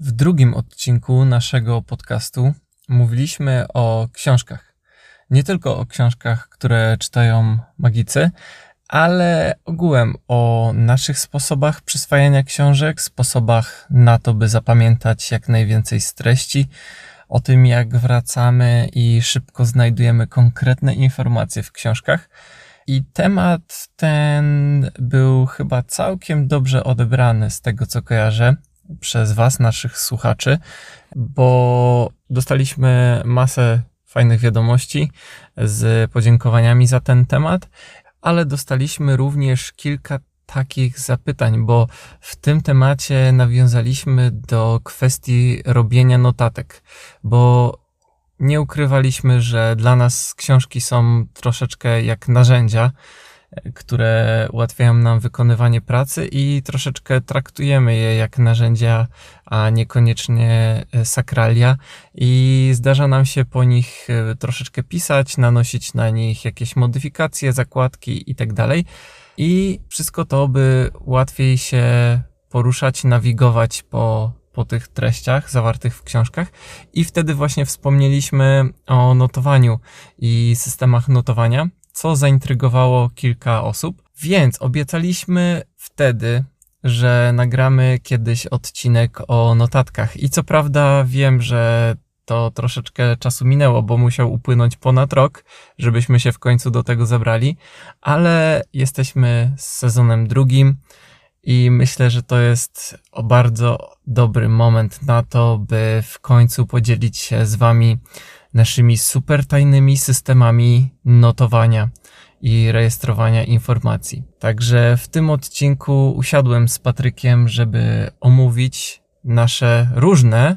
W drugim odcinku naszego podcastu mówiliśmy o książkach. Nie tylko o książkach, które czytają magicy, ale ogółem o naszych sposobach przyswajania książek, sposobach na to, by zapamiętać jak najwięcej z treści, o tym, jak wracamy i szybko znajdujemy konkretne informacje w książkach. I temat ten był chyba całkiem dobrze odebrany z tego, co kojarzę przez Was, naszych słuchaczy, bo dostaliśmy masę fajnych wiadomości z podziękowaniami za ten temat, ale dostaliśmy również kilka takich zapytań, bo w tym temacie nawiązaliśmy do kwestii robienia notatek, bo nie ukrywaliśmy, że dla nas książki są troszeczkę jak narzędzia, które ułatwiają nam wykonywanie pracy i troszeczkę traktujemy je jak narzędzia, a niekoniecznie sakralia. I zdarza nam się po nich e, troszeczkę pisać, nanosić na nich jakieś modyfikacje, zakładki itd. Tak I wszystko to, by łatwiej się poruszać, nawigować po, po tych treściach zawartych w książkach. I wtedy właśnie wspomnieliśmy o notowaniu i systemach notowania co zaintrygowało kilka osób. Więc obiecaliśmy wtedy, że nagramy kiedyś odcinek o notatkach. I co prawda wiem, że to troszeczkę czasu minęło, bo musiał upłynąć ponad rok, żebyśmy się w końcu do tego zabrali, ale jesteśmy z sezonem drugim i myślę, że to jest bardzo dobry moment na to, by w końcu podzielić się z Wami naszymi super tajnymi systemami notowania i rejestrowania informacji. Także w tym odcinku usiadłem z Patrykiem, żeby omówić nasze różne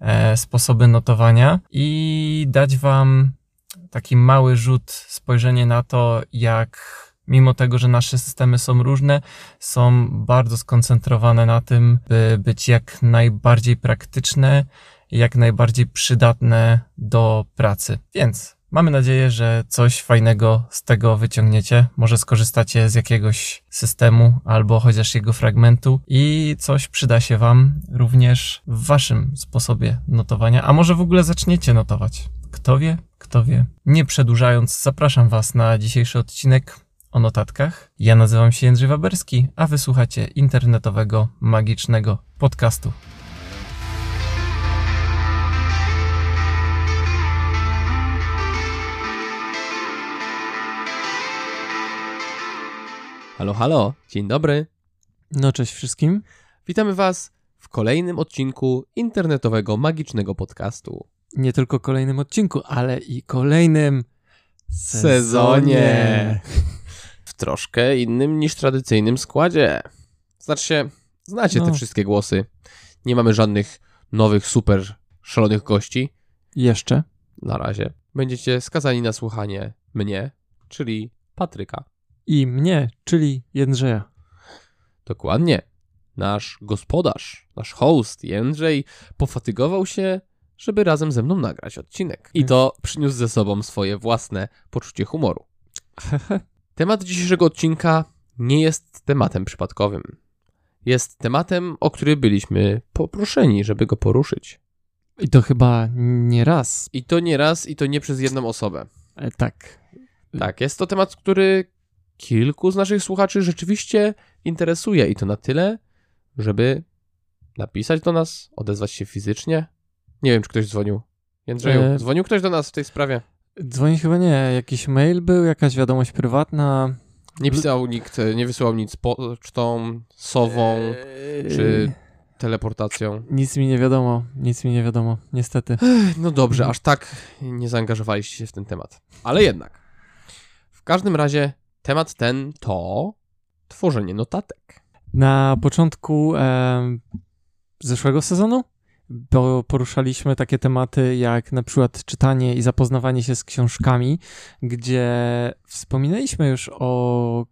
e, sposoby notowania i dać Wam taki mały rzut, spojrzenie na to, jak mimo tego, że nasze systemy są różne, są bardzo skoncentrowane na tym, by być jak najbardziej praktyczne, jak najbardziej przydatne do pracy. Więc mamy nadzieję, że coś fajnego z tego wyciągniecie. Może skorzystacie z jakiegoś systemu albo chociaż jego fragmentu i coś przyda się Wam również w Waszym sposobie notowania, a może w ogóle zaczniecie notować. Kto wie, kto wie. Nie przedłużając, zapraszam Was na dzisiejszy odcinek o notatkach. Ja nazywam się Jędrzej Waberski, a wysłuchacie internetowego, magicznego podcastu. Halo, halo, dzień dobry. No, cześć wszystkim. Witamy Was w kolejnym odcinku internetowego, magicznego podcastu. Nie tylko kolejnym odcinku, ale i kolejnym sezonie. sezonie. W troszkę innym niż tradycyjnym składzie. Znaczy się, znacie no. te wszystkie głosy. Nie mamy żadnych nowych, super szalonych gości. Jeszcze. Na razie. Będziecie skazani na słuchanie mnie, czyli Patryka i mnie, czyli Jędrzeja. Dokładnie. Nasz gospodarz, nasz host Jędrzej pofatygował się, żeby razem ze mną nagrać odcinek. I to przyniósł ze sobą swoje własne poczucie humoru. Temat dzisiejszego odcinka nie jest tematem przypadkowym. Jest tematem, o który byliśmy poproszeni, żeby go poruszyć. I to chyba nie raz. I to nie raz, i to nie przez jedną osobę. E, tak. Tak, jest to temat, który kilku z naszych słuchaczy rzeczywiście interesuje i to na tyle, żeby napisać do nas, odezwać się fizycznie. Nie wiem, czy ktoś dzwonił. Jędrzeju, e... dzwonił ktoś do nas w tej sprawie? Dzwoni chyba nie. Jakiś mail był, jakaś wiadomość prywatna. Nie pisał nikt, nie wysyłał nic pocztą, sową, eee... czy teleportacją. Nic mi nie wiadomo, nic mi nie wiadomo, niestety. No dobrze, aż tak nie zaangażowaliście się w ten temat. Ale jednak. W każdym razie Temat ten to tworzenie notatek. Na początku e, zeszłego sezonu poruszaliśmy takie tematy jak na przykład czytanie i zapoznawanie się z książkami, gdzie wspominaliśmy już o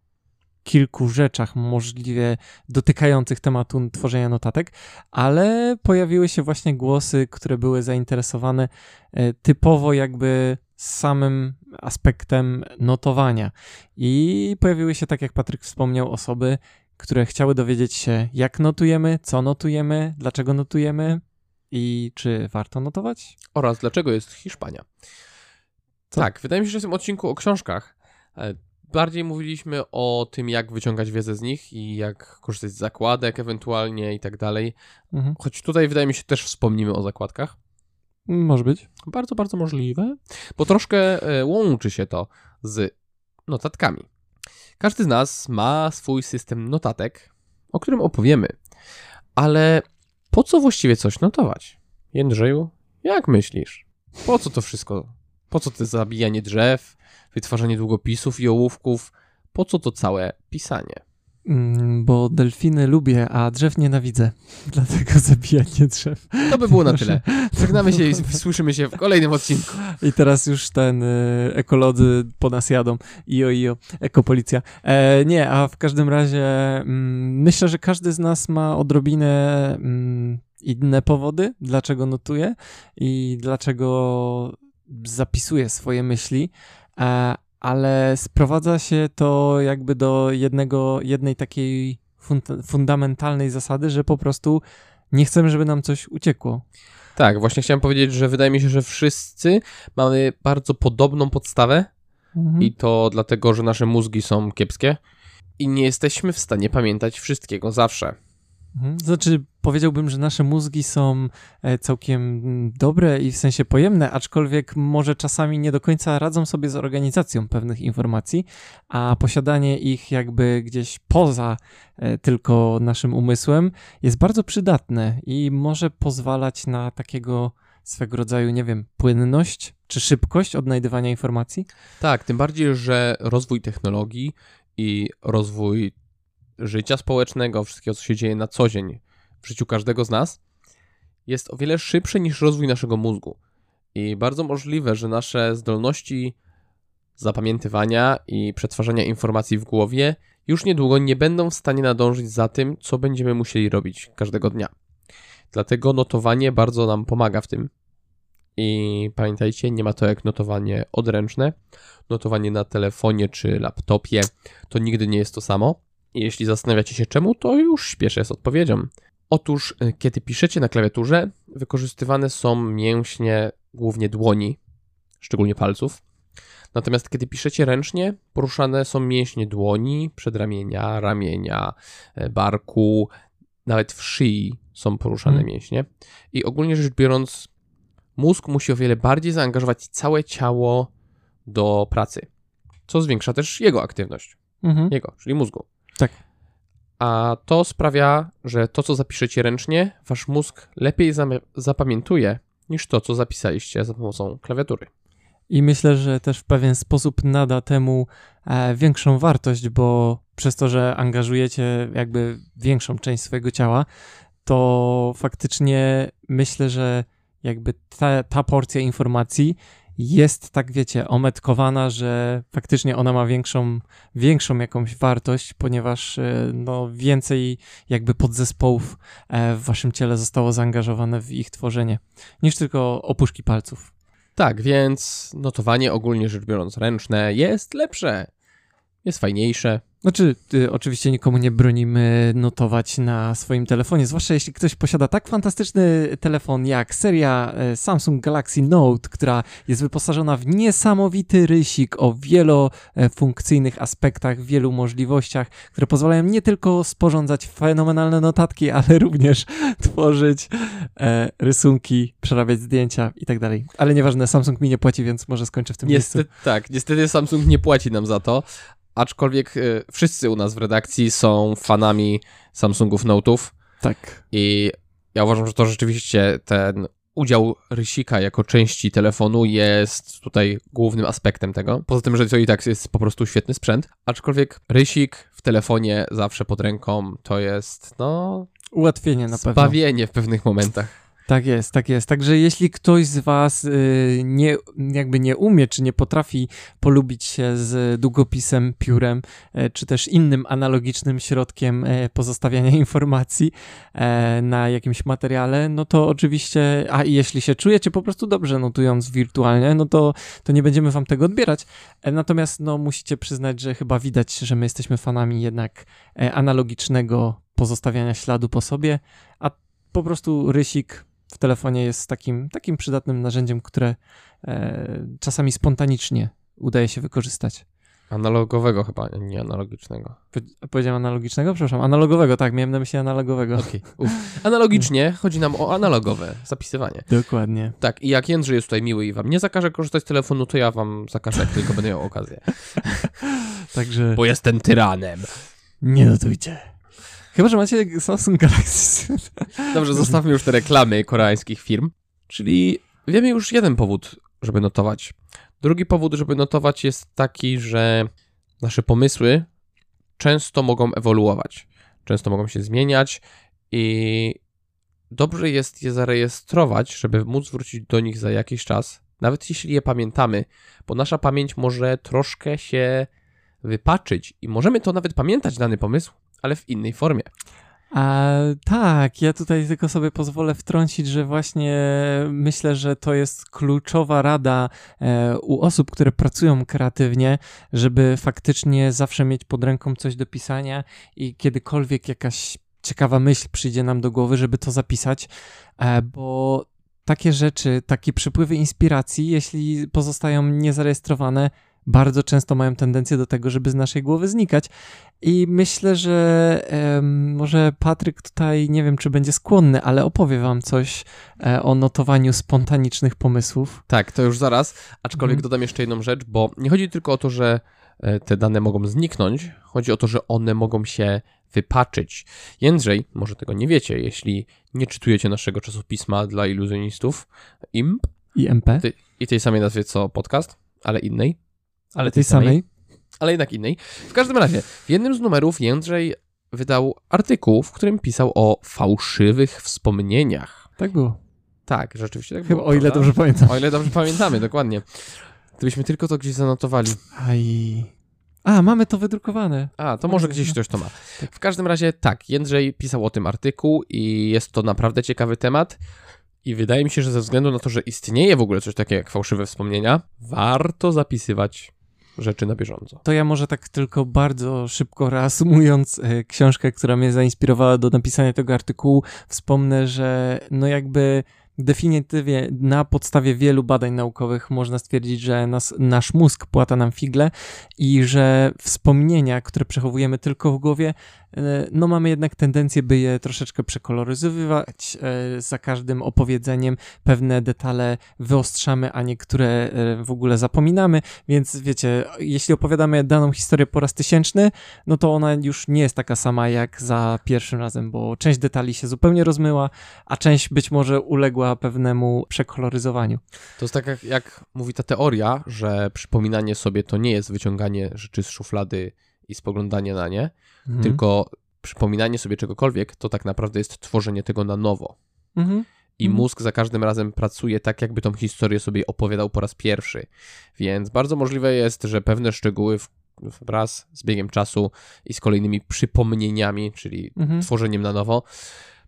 kilku rzeczach możliwie dotykających tematu tworzenia notatek, ale pojawiły się właśnie głosy, które były zainteresowane e, typowo jakby samym aspektem notowania. I pojawiły się, tak jak Patryk wspomniał, osoby, które chciały dowiedzieć się, jak notujemy, co notujemy, dlaczego notujemy, i czy warto notować? Oraz dlaczego jest Hiszpania. Co? Tak, wydaje mi się, że w tym odcinku o książkach e, bardziej mówiliśmy o tym, jak wyciągać wiedzę z nich i jak korzystać z zakładek ewentualnie i tak dalej. Mhm. Choć tutaj wydaje mi się też wspomnimy o zakładkach. Może być. Bardzo, bardzo możliwe, bo troszkę e, łączy się to z notatkami. Każdy z nas ma swój system notatek, o którym opowiemy. Ale po co właściwie coś notować? Jędrzeju, jak myślisz? Po co to wszystko? Po co to zabijanie drzew, wytwarzanie długopisów i ołówków? Po co to całe pisanie? Mm, Bo delfiny lubię, a drzew nienawidzę. Dlatego zabijanie drzew. To by było na tyle. Żegnamy się i słyszymy się w kolejnym odcinku. I teraz już ten y, ekolodzy po nas jadą. Io, io, ekopolicja. E, nie, a w każdym razie mm, myślę, że każdy z nas ma odrobinę mm, inne powody, dlaczego notuje i dlaczego zapisuje swoje myśli. E, ale sprowadza się to jakby do jednego, jednej takiej fun- fundamentalnej zasady, że po prostu nie chcemy, żeby nam coś uciekło. Tak, właśnie chciałem powiedzieć, że wydaje mi się, że wszyscy mamy bardzo podobną podstawę Mhm. i to dlatego, że nasze mózgi są kiepskie i nie jesteśmy w stanie pamiętać wszystkiego zawsze. Mhm. Znaczy, powiedziałbym, że nasze mózgi są e, całkiem mm, dobre i w sensie pojemne, aczkolwiek może czasami nie do końca radzą sobie z organizacją pewnych informacji, a posiadanie ich jakby gdzieś poza e, tylko naszym umysłem jest bardzo przydatne i może pozwalać na takiego swego rodzaju, nie wiem, płynność czy szybkość odnajdywania informacji. Tak, tym bardziej, że rozwój technologii i rozwój życia społecznego, wszystkiego, co się dzieje na co dzień w życiu każdego z nas, jest o wiele szybszy niż rozwój naszego mózgu. I bardzo możliwe, że nasze zdolności zapamiętywania i przetwarzania informacji w głowie już niedługo nie będą w stanie nadążyć za tym, co będziemy musieli robić każdego dnia. Dlatego notowanie bardzo nam pomaga w tym. I pamiętajcie, nie ma to jak notowanie odręczne. Notowanie na telefonie czy laptopie to nigdy nie jest to samo. Jeśli zastanawiacie się czemu, to już śpieszę z odpowiedzią. Otóż, y, kiedy piszecie na klawiaturze, wykorzystywane są mięśnie głównie dłoni, szczególnie palców. Natomiast kiedy piszecie ręcznie, poruszane są mięśnie dłoni, przedramienia, ramienia, e, barku, nawet w szyi są poruszane Hmm. mięśnie. I ogólnie rzecz biorąc, mózg musi o wiele bardziej zaangażować całe ciało do pracy, co zwiększa też jego aktywność, Mhm. jego, czyli mózgu. A to sprawia, że to, co zapiszecie ręcznie, wasz mózg lepiej zapamiętuje niż to, co zapisaliście za pomocą klawiatury. I myślę, że też w pewien sposób nada temu e, większą wartość, bo przez to, że angażujecie jakby większą część swojego ciała, to faktycznie myślę, że jakby ta, ta porcja informacji jest, tak wiecie, ometkowana, że faktycznie ona ma większą, większą jakąś wartość, ponieważ e, no, więcej jakby podzespołów e, w waszym ciele zostało zaangażowane w ich tworzenie, niż tylko opuszki palców. Tak, więc notowanie ogólnie rzecz biorąc ręczne jest lepsze, jest fajniejsze. Znaczy, y, oczywiście nikomu nie bronimy notować na swoim telefonie, zwłaszcza jeśli ktoś posiada tak fantastyczny telefon jak seria e, Samsung Galaxy Note, która jest wyposażona w niesamowity rysik o wielofunkcyjnych aspektach, wielu możliwościach, które pozwalają nie tylko sporządzać fenomenalne notatki, ale również tworzyć e, rysunki, przerabiać zdjęcia i tak dalej. Ale nieważne, Samsung mi nie płaci, więc może skończę w tym miejscu. Niestety, tak, niestety Samsung nie płaci nam za to, aczkolwiek y, wszyscy u nas w redakcji są fanami Samsungów Note'ów Tak. i ja uważam, że to rzeczywiście ten udział rysika jako części telefonu jest tutaj głównym aspektem tego. Poza tym, że to i tak jest po prostu świetny sprzęt, aczkolwiek rysik w telefonie zawsze pod ręką to jest, no, Ułatwienie na pewno. zbawienie w pewnych momentach. Tak jest, tak jest. Także jeśli ktoś z Was y, nie, jakby nie umie, czy nie potrafi polubić się z długopisem, piórem, e, czy też innym analogicznym środkiem e, pozostawiania informacji e, na jakimś materiale, no to oczywiście, a i jeśli się czujecie po prostu dobrze notując wirtualnie, no to, to nie będziemy Wam tego odbierać. Natomiast no musicie przyznać, że chyba widać, że my jesteśmy fanami jednak analogicznego pozostawiania śladu po sobie, a po prostu rysik w telefonie jest takim, takim przydatnym narzędziem, które e, czasami spontanicznie udaje się wykorzystać. Analogowego chyba, nie analogicznego. Po, powiedziałem analogicznego? Przepraszam, analogowego, tak, miałem na myśli analogowego. Okay. Analogicznie chodzi nam o analogowe zapisywanie. Dokładnie. Tak, i jak Jędrzej jest tutaj miły i wam nie zakaże korzystać z telefonu, to ja wam zakażę, jak tylko będę miał okazję. Także... Bo jestem tyranem. Nie notujcie. Chyba, że macie Samsung Galaxy. Dobrze, zostawmy już te reklamy koreańskich firm. Czyli wiemy już jeden powód, żeby notować. Drugi powód, żeby notować jest taki, że nasze pomysły często mogą ewoluować, często mogą się zmieniać i dobrze jest je zarejestrować, żeby móc wrócić do nich za jakiś czas, nawet jeśli je pamiętamy, bo nasza pamięć może troszkę się wypaczyć i możemy to nawet pamiętać dany pomysł, ale w innej formie. A, tak, ja tutaj tylko sobie pozwolę wtrącić, że właśnie myślę, że to jest kluczowa rada e, u osób, które pracują kreatywnie, żeby faktycznie zawsze mieć pod ręką coś do pisania i kiedykolwiek jakaś ciekawa myśl przyjdzie nam do głowy, żeby to zapisać, e, bo takie rzeczy, takie przypływy inspiracji, jeśli pozostają niezarejestrowane, bardzo często mają tendencję do tego, żeby z naszej głowy znikać. I myślę, że e, może Patryk tutaj, nie wiem, czy będzie skłonny, ale opowie wam coś e, o notowaniu spontanicznych pomysłów. Tak, to już zaraz. Aczkolwiek mhm. dodam jeszcze jedną rzecz, bo nie chodzi tylko o to, że e, te dane mogą zniknąć, chodzi o to, że one mogą się wypaczyć. Jędrzej, może tego nie wiecie, jeśli nie czytujecie naszego czasopisma dla iluzjonistów IMP. IMP. I tej samej nazwie co podcast, ale innej. Ale tej samej. Ale jednak innej. W każdym razie, w jednym z numerów Jędrzej wydał artykuł, w którym pisał o fałszywych wspomnieniach. Tak było. Tak, rzeczywiście tak Chyba, było. o ile dobrze pamiętam. O ile dobrze pamiętamy, dokładnie. Gdybyśmy tylko to gdzieś zanotowali. Aj. A, mamy to wydrukowane. A, to może gdzieś ktoś to ma. W każdym razie tak, Jędrzej pisał o tym artykuł i jest to naprawdę ciekawy temat. I wydaje mi się, że ze względu na to, że istnieje w ogóle coś takiego jak fałszywe wspomnienia, warto zapisywać rzeczy na bieżąco. To ja może tak tylko bardzo szybko reasumując e, książkę, która mnie zainspirowała do napisania tego artykułu, wspomnę, że no jakby definitywnie na podstawie wielu badań naukowych można stwierdzić, że nas, nasz mózg płata nam figle i że wspomnienia, które przechowujemy tylko w głowie, E, no mamy jednak tendencję, by je troszeczkę przekoloryzowywać. E, za każdym opowiedzeniem pewne detale wyostrzamy, a niektóre e, w ogóle zapominamy, więc wiecie, jeśli opowiadamy daną historię po raz tysięczny, no to ona już nie jest taka sama jak za pierwszym razem, bo część detali się zupełnie rozmyła, a część być może uległa pewnemu przekoloryzowaniu. To jest tak jak, jak mówi ta teoria, że przypominanie sobie to nie jest wyciąganie rzeczy z szuflady i spoglądanie na nie, mhm. tylko przypominanie sobie czegokolwiek, to tak naprawdę jest tworzenie tego na nowo. Mhm. I mhm. mózg za każdym razem pracuje tak, jakby tą historię sobie opowiadał po raz pierwszy. Więc bardzo możliwe jest, że pewne szczegóły wraz z biegiem czasu i z kolejnymi przypomnieniami, czyli mhm. tworzeniem na nowo,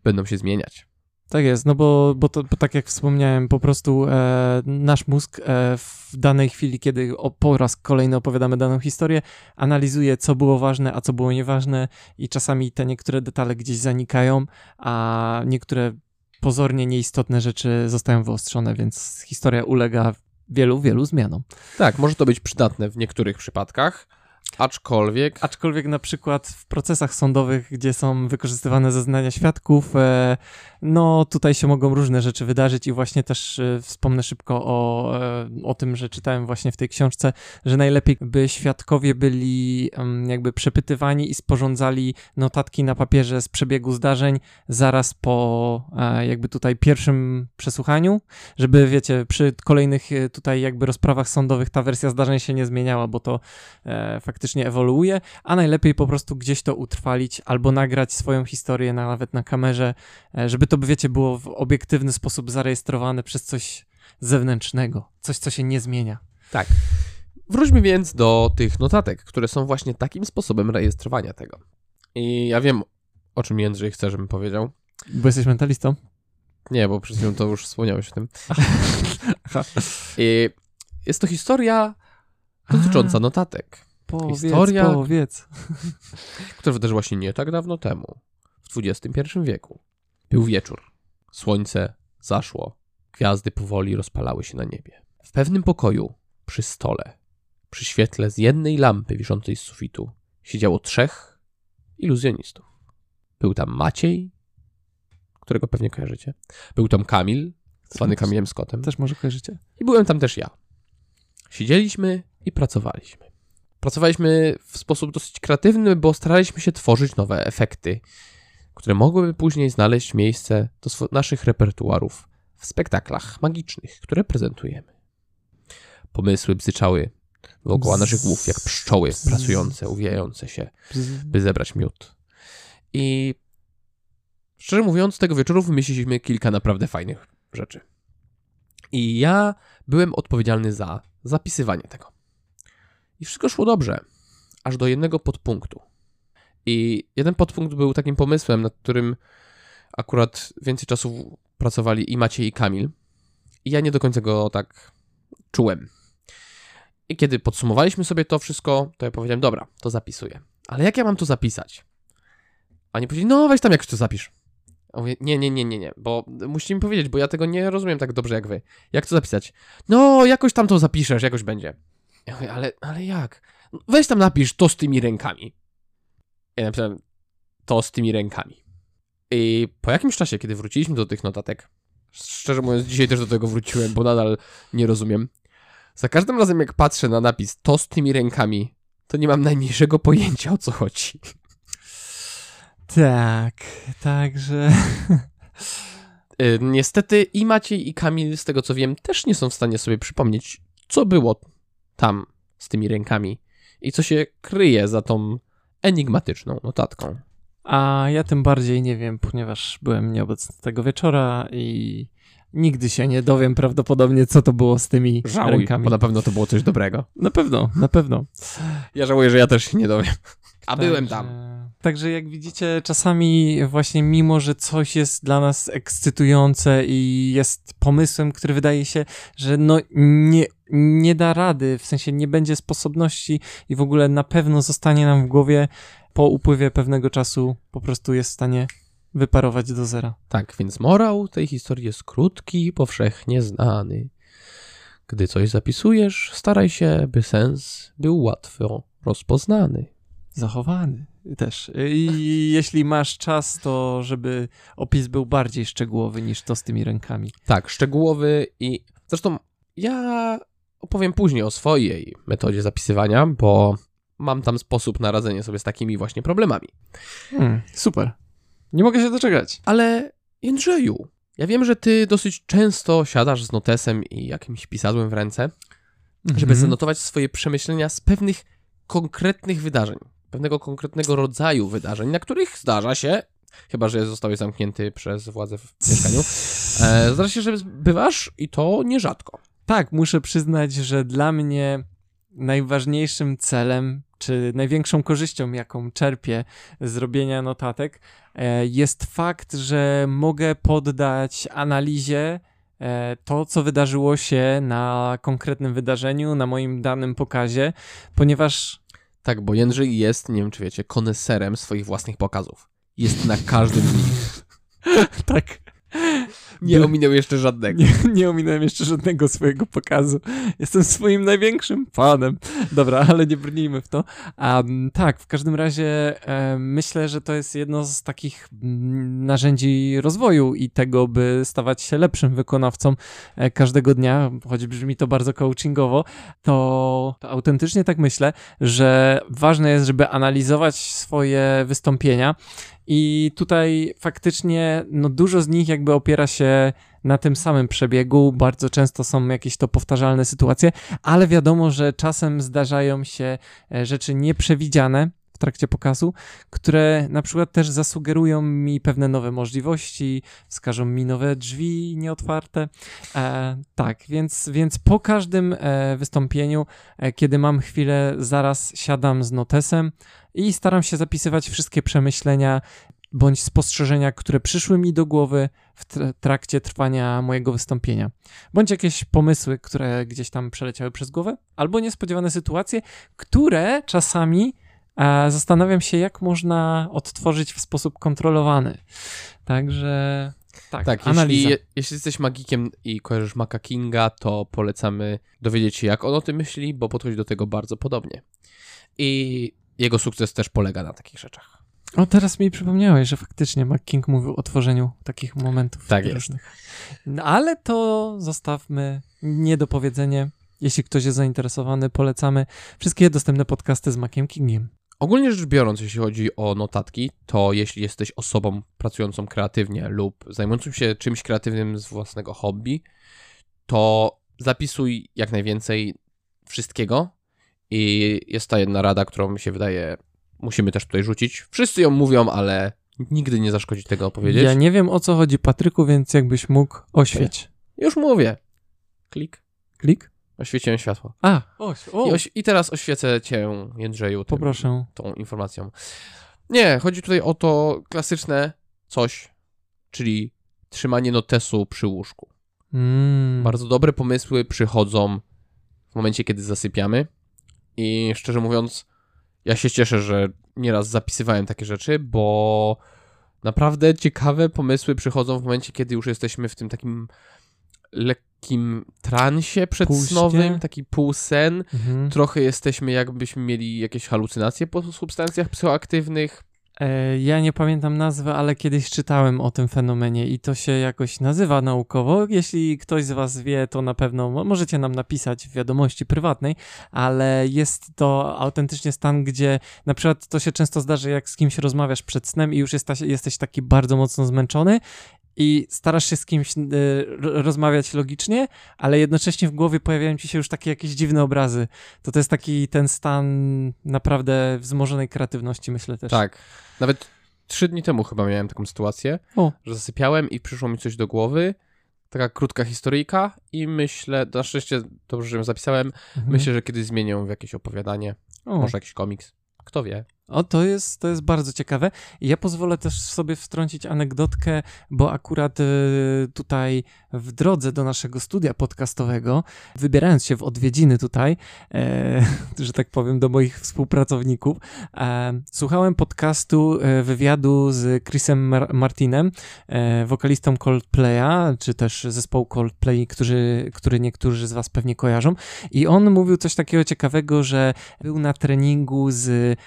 będą się zmieniać. Tak jest, no bo, bo, to, bo tak jak wspomniałem, po prostu e, nasz mózg e, w danej chwili, kiedy o, po raz kolejny opowiadamy daną historię, analizuje, co było ważne, a co było nieważne, i czasami te niektóre detale gdzieś zanikają, a niektóre pozornie nieistotne rzeczy zostają wyostrzone, więc historia ulega wielu, wielu zmianom. Tak, może to być przydatne w niektórych przypadkach Aczkolwiek. Aczkolwiek na przykład w procesach sądowych, gdzie są wykorzystywane zeznania świadków, e, no tutaj się mogą różne rzeczy wydarzyć i właśnie też e, wspomnę szybko o, e, o tym, że czytałem właśnie w tej książce, że najlepiej by świadkowie byli jakby przepytywani i sporządzali notatki na papierze z przebiegu zdarzeń zaraz po jakby tutaj pierwszym przesłuchaniu, żeby wiecie, przy kolejnych tutaj jakby rozprawach sądowych ta wersja zdarzeń się nie zmieniała, bo to faktycznie faktycznie ewoluuje, a najlepiej po prostu gdzieś to utrwalić albo nagrać swoją historię nawet na kamerze, e, żeby to, wiecie, było w obiektywny sposób zarejestrowane przez coś zewnętrznego, coś, co się nie zmienia. Tak. Wróćmy więc do tych notatek, które są właśnie takim sposobem rejestrowania tego. I ja wiem, o czym Jędrzej chce, żebym powiedział. Bo jesteś mentalistą? Nie, bo przed chwilą to już wspomniałeś o tym. I jest to historia dotycząca notatek. Powiedz, Historia, powiedz. która wydarzyła się nie tak dawno temu, w XXI wieku. Był wieczór. Słońce zaszło. Gwiazdy powoli rozpalały się na niebie. W pewnym pokoju, przy stole, przy świetle z jednej lampy wiszącej z sufitu, siedziało trzech iluzjonistów. Był tam Maciej, którego pewnie kojarzycie. Był tam Kamil, zwany Kamilem Scottem. Też może kojarzycie? I byłem tam też ja. Siedzieliśmy i pracowaliśmy. Pracowaliśmy w sposób dosyć kreatywny, bo staraliśmy się tworzyć nowe efekty, które mogłyby później znaleźć miejsce do naszych repertuarów w spektaklach magicznych, które prezentujemy. Pomysły bzyczały dookoła naszych głów, jak pszczoły pracujące, uwijające się, by zebrać miód. I szczerze mówiąc, tego wieczoru wymyśliliśmy kilka naprawdę fajnych rzeczy. I ja byłem odpowiedzialny za zapisywanie tego. I wszystko szło dobrze, aż do jednego podpunktu. I jeden podpunkt był takim pomysłem, nad którym akurat więcej czasu pracowali i Maciej, i Kamil. I ja nie do końca go tak czułem. I kiedy podsumowaliśmy sobie to wszystko, to ja powiedziałem, dobra, to zapisuję. Ale jak ja mam to zapisać? A Oni powiedzieli, no weź tam jakoś to zapisz. Ja mówię, nie, nie, nie, nie, nie, bo musicie mi powiedzieć, bo ja tego nie rozumiem tak dobrze jak wy. Jak to zapisać? No, jakoś tam to zapiszesz, jakoś będzie. Ja mówię, ale, ale jak? Weź tam napisz to z tymi rękami. Ja napisałem to z tymi rękami. I po jakimś czasie, kiedy wróciliśmy do tych notatek, szczerze mówiąc, dzisiaj też do tego wróciłem, bo nadal nie rozumiem. Za każdym razem, jak patrzę na napis to z tymi rękami, to nie mam najmniejszego pojęcia o co chodzi. Tak, także. Y, Niestety i Maciej i Kamil, z tego co wiem, też nie są w stanie sobie przypomnieć, co było tam z tymi rękami i co się kryje za tą enigmatyczną notatką. A ja tym bardziej nie wiem, ponieważ byłem nieobecny tego wieczora i nigdy się nie dowiem prawdopodobnie, co to było z tymi Żałuj, rękami. bo na pewno to było coś dobrego. Na pewno, na pewno. Ja żałuję, że ja też się nie dowiem. A Także- byłem tam. Także jak widzicie, czasami właśnie mimo, że coś jest dla nas ekscytujące i jest pomysłem, który wydaje się, że no nie, nie da rady, w sensie nie będzie sposobności i w ogóle na pewno zostanie nam w głowie po upływie pewnego czasu po prostu jest w stanie wyparować do zera. Tak, więc morał tej historii jest krótki i powszechnie znany. Gdy coś zapisujesz, staraj się, by sens był łatwo rozpoznany. Zachowany też. I jeśli masz czas, to żeby opis był bardziej szczegółowy niż to z tymi rękami. Tak, szczegółowy i zresztą ja opowiem później o swojej metodzie zapisywania, bo mam tam sposób na radzenie sobie z takimi właśnie problemami. Hmm, super. Nie mogę się doczekać. Ale Jędrzeju, ja wiem, że ty dosyć często siadasz z notesem i jakimś pisadłem w ręce, żeby Mhm. zanotować swoje przemyślenia z pewnych konkretnych wydarzeń, pewnego konkretnego rodzaju wydarzeń, na których zdarza się, chyba że zostałeś zamknięty przez władze w mieszkaniu, e, zdarza się, że bywasz i to nierzadko. Tak, muszę przyznać, że dla mnie najważniejszym celem, czy największą korzyścią, jaką czerpię z robienia notatek, e, jest fakt, że mogę poddać analizie e, to, co wydarzyło się na konkretnym wydarzeniu, na moim danym pokazie, ponieważ Tak, bo Jędrzej jest, nie wiem czy wiecie, koneserem swoich własnych pokazów. Jest na każdym z nich. tak, Nie ominął jeszcze żadnego. nie, nie ominąłem jeszcze żadnego swojego pokazu. Jestem swoim największym fanem. Dobra, ale nie brnijmy w to. Um, tak, w każdym razie myślę, że to jest jedno z takich mm, narzędzi rozwoju i tego, by stawać się lepszym wykonawcą e, każdego dnia, choć brzmi to bardzo coachingowo, to, to autentycznie tak myślę, że ważne jest, żeby analizować swoje wystąpienia i tutaj faktycznie no, dużo z nich jakby opiera się na tym samym przebiegu. Bardzo często są jakieś to powtarzalne sytuacje, ale wiadomo, że czasem zdarzają się e, rzeczy nieprzewidziane trakcie pokazu, które na przykład też zasugerują mi pewne nowe możliwości, wskażą mi nowe drzwi nieotwarte. E, tak, więc, więc po każdym e, wystąpieniu, e, kiedy mam chwilę, zaraz siadam z notesem i staram się zapisywać wszystkie przemyślenia bądź spostrzeżenia, które przyszły mi do głowy w tr- trakcie trwania mojego wystąpienia. Bądź jakieś pomysły, które gdzieś tam przeleciały przez głowę, albo niespodziewane sytuacje, które czasami zastanawiam się, jak można odtworzyć w sposób kontrolowany. Także Tak, Tak, analiza. jeśli, jeśli jesteś magikiem i kojarzysz Maka Kinga, to polecamy dowiedzieć się, jak on o tym myśli, bo podchodzi do tego bardzo podobnie. I jego sukces też polega na takich rzeczach. O, teraz mi przypomniałeś, że faktycznie McKing mówił o tworzeniu takich momentów Tak jest. różnych. No, ale to zostawmy niedopowiedzenie. Jeśli ktoś jest zainteresowany, polecamy wszystkie dostępne podcasty z Maciem Kingiem. Ogólnie rzecz biorąc, jeśli chodzi o notatki, to jeśli jesteś osobą pracującą kreatywnie lub zajmującą się czymś kreatywnym z własnego hobby, to zapisuj jak najwięcej wszystkiego. I jest ta jedna rada, którą mi się wydaje, musimy też tutaj rzucić. Wszyscy ją mówią, ale nigdy nie zaszkodzi tego opowiedzieć. Ja nie wiem o co chodzi, Patryku, więc jakbyś mógł oświeć. Już mówię. Klik. Klik? Oświeciłem światło. A, oś, o, I, oś- I teraz oświecę cię, Jędrzeju, tym, poproszę. tą informacją. Nie, chodzi tutaj o to klasyczne coś, czyli trzymanie notesu przy łóżku. Mm. Bardzo dobre pomysły przychodzą w momencie, kiedy zasypiamy. I szczerze mówiąc, ja się cieszę, że nieraz zapisywałem takie rzeczy, bo naprawdę ciekawe pomysły przychodzą w momencie, kiedy już jesteśmy w tym takim lekkim transie przedsnowym, Półśnie. taki półsen. Mhm. Trochę jesteśmy jakbyśmy mieli jakieś halucynacje po substancjach psychoaktywnych. E, Ja nie pamiętam nazwy, ale kiedyś czytałem o tym fenomenie i to się jakoś nazywa naukowo. Jeśli ktoś z Was wie, to na pewno mo- możecie nam napisać w wiadomości prywatnej, ale jest to autentycznie stan, gdzie na przykład to się często zdarzy, jak z kimś rozmawiasz przed snem i już jesteś, jesteś taki bardzo mocno zmęczony. I starasz się z kimś y, ro- rozmawiać logicznie, ale jednocześnie w głowie pojawiają ci się już takie jakieś dziwne obrazy. To to jest taki ten stan naprawdę wzmożonej kreatywności, myślę też. Tak. Nawet trzy dni temu chyba miałem taką sytuację, O. że zasypiałem i przyszło mi coś do głowy. Taka krótka historyjka i myślę, na szczęście dobrze, że ją zapisałem, Mhm. myślę, że kiedyś zmienię ją w jakieś opowiadanie, o. może jakiś komiks. Kto wie? O, to jest, to jest bardzo ciekawe. Ja pozwolę też sobie wtrącić anegdotkę, bo akurat y, tutaj w drodze do naszego studia podcastowego, wybierając się w odwiedziny tutaj, e, że tak powiem, do moich współpracowników, e, słuchałem podcastu, e, wywiadu z Chrisem Mar- Martinem, e, wokalistą Coldplaya, czy też zespołu Coldplay, którzy, który niektórzy z was pewnie kojarzą. I on mówił coś takiego ciekawego, że był na treningu z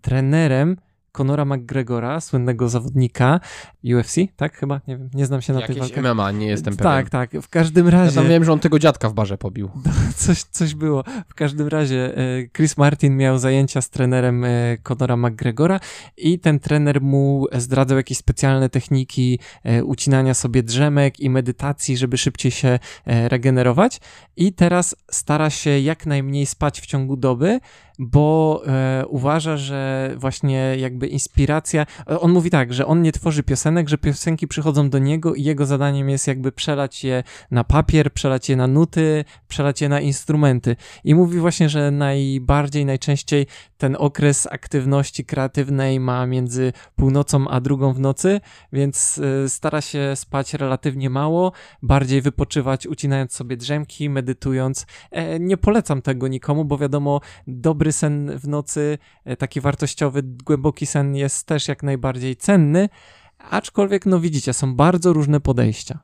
trenerem Conora McGregora, słynnego zawodnika UFC, tak chyba? Nie wiem, nie znam się na Jakieś walkach. MMA, nie jestem pewien. Tak, tak, w każdym Ja razie tam wiem, że on tego dziadka w barze pobił. coś, coś było. W każdym razie e, Chris Martin miał zajęcia z trenerem e, Conora McGregora i ten trener mu zdradzał jakieś specjalne techniki e, ucinania sobie drzemek i medytacji, żeby szybciej się regenerować. I teraz stara się jak najmniej spać w ciągu doby, bo e, uważa, że właśnie jakby inspiracja. e, On mówi tak, że on nie tworzy piosenek, że piosenki przychodzą do niego i jego zadaniem jest jakby przelać je na papier, przelać je na nuty, przelać je na instrumenty. I mówi właśnie, że najbardziej, najczęściej ten okres aktywności kreatywnej ma między północą a drugą w nocy, więc y, stara się spać relatywnie mało, bardziej wypoczywać, ucinając sobie drzemki, medytując. E, nie polecam tego nikomu, bo wiadomo, dobry sen w nocy, e, taki wartościowy, głęboki sen jest też jak najbardziej cenny, aczkolwiek, no widzicie, są bardzo różne podejścia.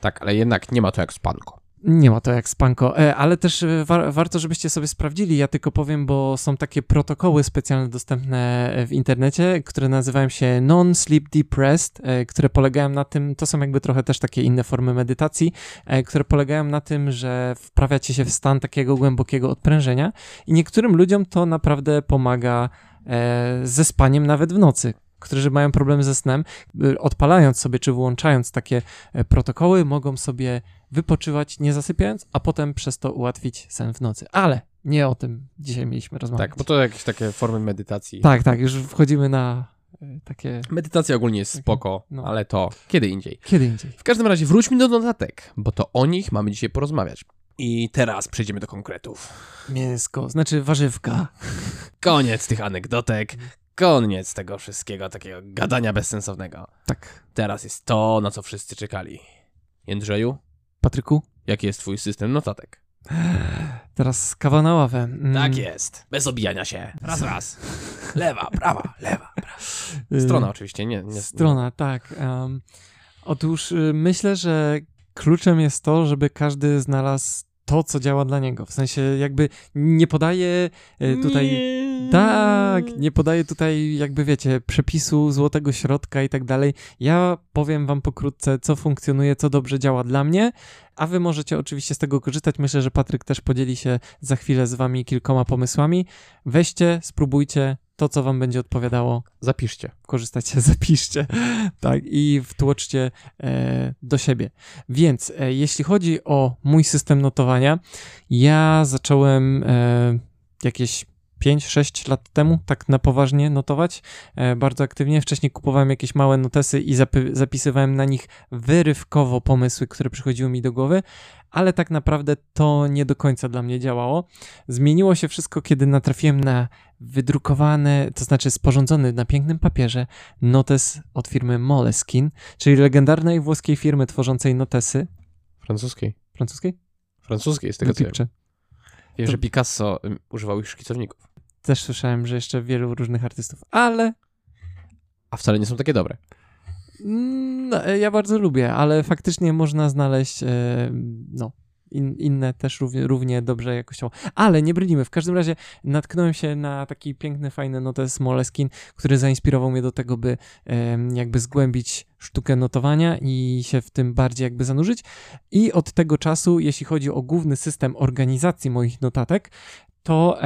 Tak, ale jednak nie ma to jak spanko. Nie ma to jak spanko, e, ale też e, wa- warto, żebyście sobie sprawdzili. Ja tylko powiem, bo są takie protokoły specjalne dostępne e, w internecie, które nazywają się Non-Sleep Depressed, które polegają na tym, to są jakby trochę też takie inne formy medytacji, które polegają na tym, że wprawiacie się w stan takiego głębokiego odprężenia i niektórym ludziom to naprawdę pomaga ze spaniem nawet w nocy. Którzy mają problemy ze snem, odpalając sobie czy wyłączając takie protokoły, mogą sobie wypoczywać nie zasypiając, a potem przez to ułatwić sen w nocy. Ale nie o tym dzisiaj mieliśmy rozmawiać. Tak, bo to jakieś takie formy medytacji. tak, tak, już wchodzimy na e, takie Medytacja ogólnie jest spoko, No. ale to kiedy indziej. kiedy indziej. W każdym razie wróćmy do notatek, bo to o nich mamy dzisiaj porozmawiać. I teraz przejdziemy do konkretów. Mięsko, znaczy warzywka. Koniec tych anegdotek, koniec tego wszystkiego takiego gadania bezsensownego. Tak. Teraz jest to, na co wszyscy czekali. Jędrzeju, Patryku, jaki jest twój system notatek? teraz kawa na ławę. Mm, Tak jest, bez obijania się. Raz, raz. Lewa, prawa, lewa, prawa. y, Strona oczywiście, nie, nie. Strona, tak. em, Otóż y, myślę, że kluczem jest to, żeby każdy znalazł to, co działa dla niego. W sensie jakby nie podaje y, tutaj... Nie. Tak, nie podaję tutaj, jakby wiecie, przepisu złotego środka i tak dalej. Ja powiem wam pokrótce, co funkcjonuje, co dobrze działa dla mnie, a wy możecie oczywiście z tego korzystać. Myślę, że Patryk też podzieli się za chwilę z wami kilkoma pomysłami. Weźcie, spróbujcie to, co wam będzie odpowiadało. Zapiszcie. Korzystajcie, zapiszcie, tak, i wtłoczcie e, do siebie. Więc e, jeśli chodzi o mój system notowania, ja zacząłem e, jakieś 5-6 lat temu, tak na poważnie notować, e, bardzo aktywnie. Wcześniej kupowałem jakieś małe notesy i zapisywałem na nich wyrywkowo pomysły, które przychodziły mi do głowy, ale tak naprawdę to nie do końca dla mnie działało. Zmieniło się wszystko, kiedy natrafiłem na wydrukowany, to znaczy sporządzony na pięknym papierze notes od firmy Moleskine, czyli legendarnej włoskiej firmy tworzącej notesy. Francuskiej. Francuskiej? Francuskiej, z tego co wiem. Picture. Wiem, To- że Picasso używał ich szkicowników. Też słyszałem, że jeszcze wielu różnych artystów, ale A wcale nie są takie dobre. No, e, ja bardzo lubię, ale faktycznie można znaleźć e, no, in, inne też równie, równie dobrze jakościowo. Ale nie brnijmy. W każdym razie natknąłem się na taki piękny, fajny notes Moleskine, który zainspirował mnie do tego, by jakby zgłębić sztukę notowania i się w tym bardziej jakby zanurzyć. I od tego czasu, jeśli chodzi o główny system organizacji moich notatek, to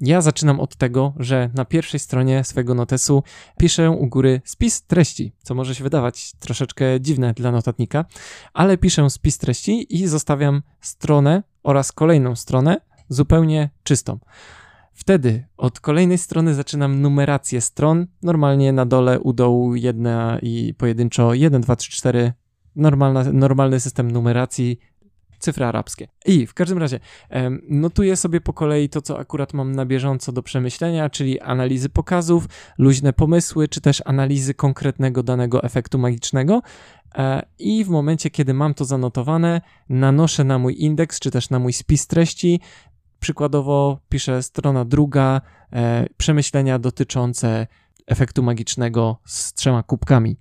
ja zaczynam od tego, że na pierwszej stronie swojego notesu piszę u góry spis treści, co może się wydawać troszeczkę dziwne dla notatnika, ale piszę spis treści i zostawiam stronę oraz kolejną stronę zupełnie czystą. Wtedy od kolejnej strony zaczynam numerację stron. Normalnie na dole u dołu jedna i pojedynczo 1, 2, 3, 4. Normalna, normalny system numeracji, cyfry arabskie. I w każdym razie notuję sobie po kolei to, co akurat mam na bieżąco do przemyślenia, czyli analizy pokazów, luźne pomysły, czy też analizy konkretnego danego efektu magicznego. E, I w momencie, kiedy mam to zanotowane, nanoszę na mój indeks, czy też na mój spis treści. Przykładowo piszę strona druga, e, przemyślenia dotyczące efektu magicznego z trzema kubkami.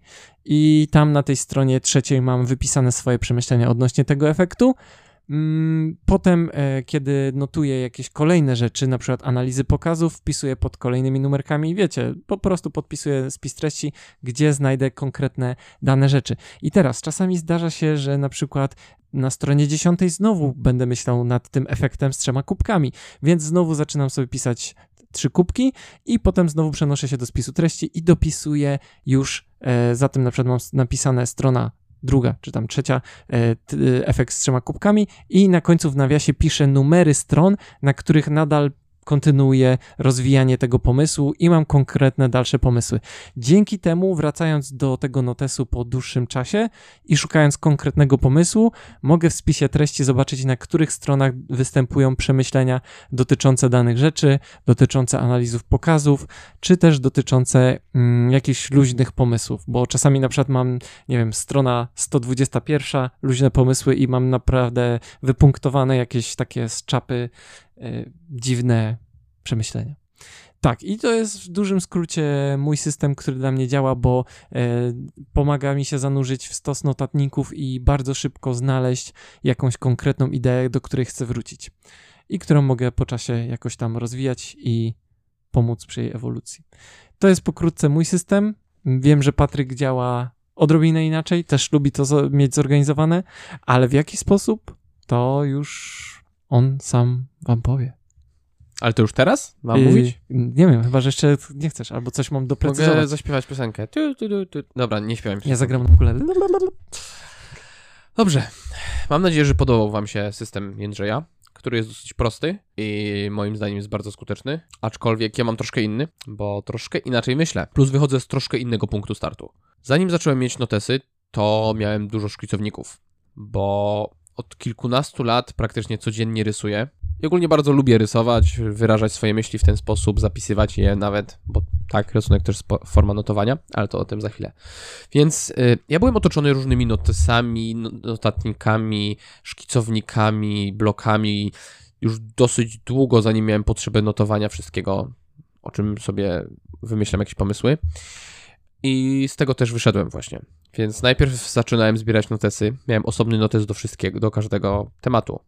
I tam na tej stronie trzeciej mam wypisane swoje przemyślenia odnośnie tego efektu. Mm, Potem, e, kiedy notuję jakieś kolejne rzeczy, na przykład analizy pokazów, wpisuję pod kolejnymi numerkami, wiecie, po prostu podpisuję spis treści, gdzie znajdę konkretne dane rzeczy. I teraz czasami zdarza się, że na przykład na stronie 10 znowu będę myślał nad tym efektem z trzema kubkami, więc znowu zaczynam sobie pisać trzy kubki i potem znowu przenoszę się do spisu treści i dopisuję już, e, za tym na przykład mam napisane strona druga, czy tam trzecia, e, e, efekt z trzema kubkami i na końcu w nawiasie piszę numery stron, na których nadal kontynuuję rozwijanie tego pomysłu i mam konkretne dalsze pomysły. Dzięki temu, wracając do tego notesu po dłuższym czasie i szukając konkretnego pomysłu, mogę w spisie treści zobaczyć, na których stronach występują przemyślenia dotyczące danych rzeczy, dotyczące analizów pokazów, czy też dotyczące mm, jakichś luźnych pomysłów, bo czasami na przykład mam, nie wiem, strona 121, luźne pomysły i mam naprawdę wypunktowane jakieś takie z czapy dziwne przemyślenia. Tak, i to jest w dużym skrócie mój system, który dla mnie działa, bo e, pomaga mi się zanurzyć w stos notatników i bardzo szybko znaleźć jakąś konkretną ideę, do której chcę wrócić i którą mogę po czasie jakoś tam rozwijać i pomóc przy jej ewolucji. To jest pokrótce mój system. Wiem, że Patryk działa odrobinę inaczej, też lubi to mieć zorganizowane, ale w jaki sposób, to już on sam wam powie. Ale to już teraz? Mam I- mówić? Nie wiem, chyba, że jeszcze nie chcesz, albo coś mam doprecyzować. Mogę zaśpiewać piosenkę. Tu, tu, tu, tu. Dobra, nie śpiewam. Ja zagram na ukulele. Dobrze. Mam nadzieję, że podobał Wam się system Jędrzeja, który jest dosyć prosty i moim zdaniem jest bardzo skuteczny. Aczkolwiek ja mam troszkę inny, bo troszkę inaczej myślę. Plus wychodzę z troszkę innego punktu startu. Zanim zacząłem mieć notesy, to miałem dużo szkicowników, bo od kilkunastu lat praktycznie codziennie rysuję. I ogólnie bardzo lubię rysować, wyrażać swoje myśli w ten sposób, zapisywać je nawet, bo tak, rysunek też forma notowania, ale to o tym za chwilę. Więc y, ja byłem otoczony różnymi notesami, no- notatnikami, szkicownikami, blokami już dosyć długo, zanim miałem potrzebę notowania wszystkiego, o czym sobie wymyślam jakieś pomysły. I z tego też wyszedłem właśnie. Więc najpierw zaczynałem zbierać notesy. Miałem osobny notes do wszystkiego, do każdego tematu.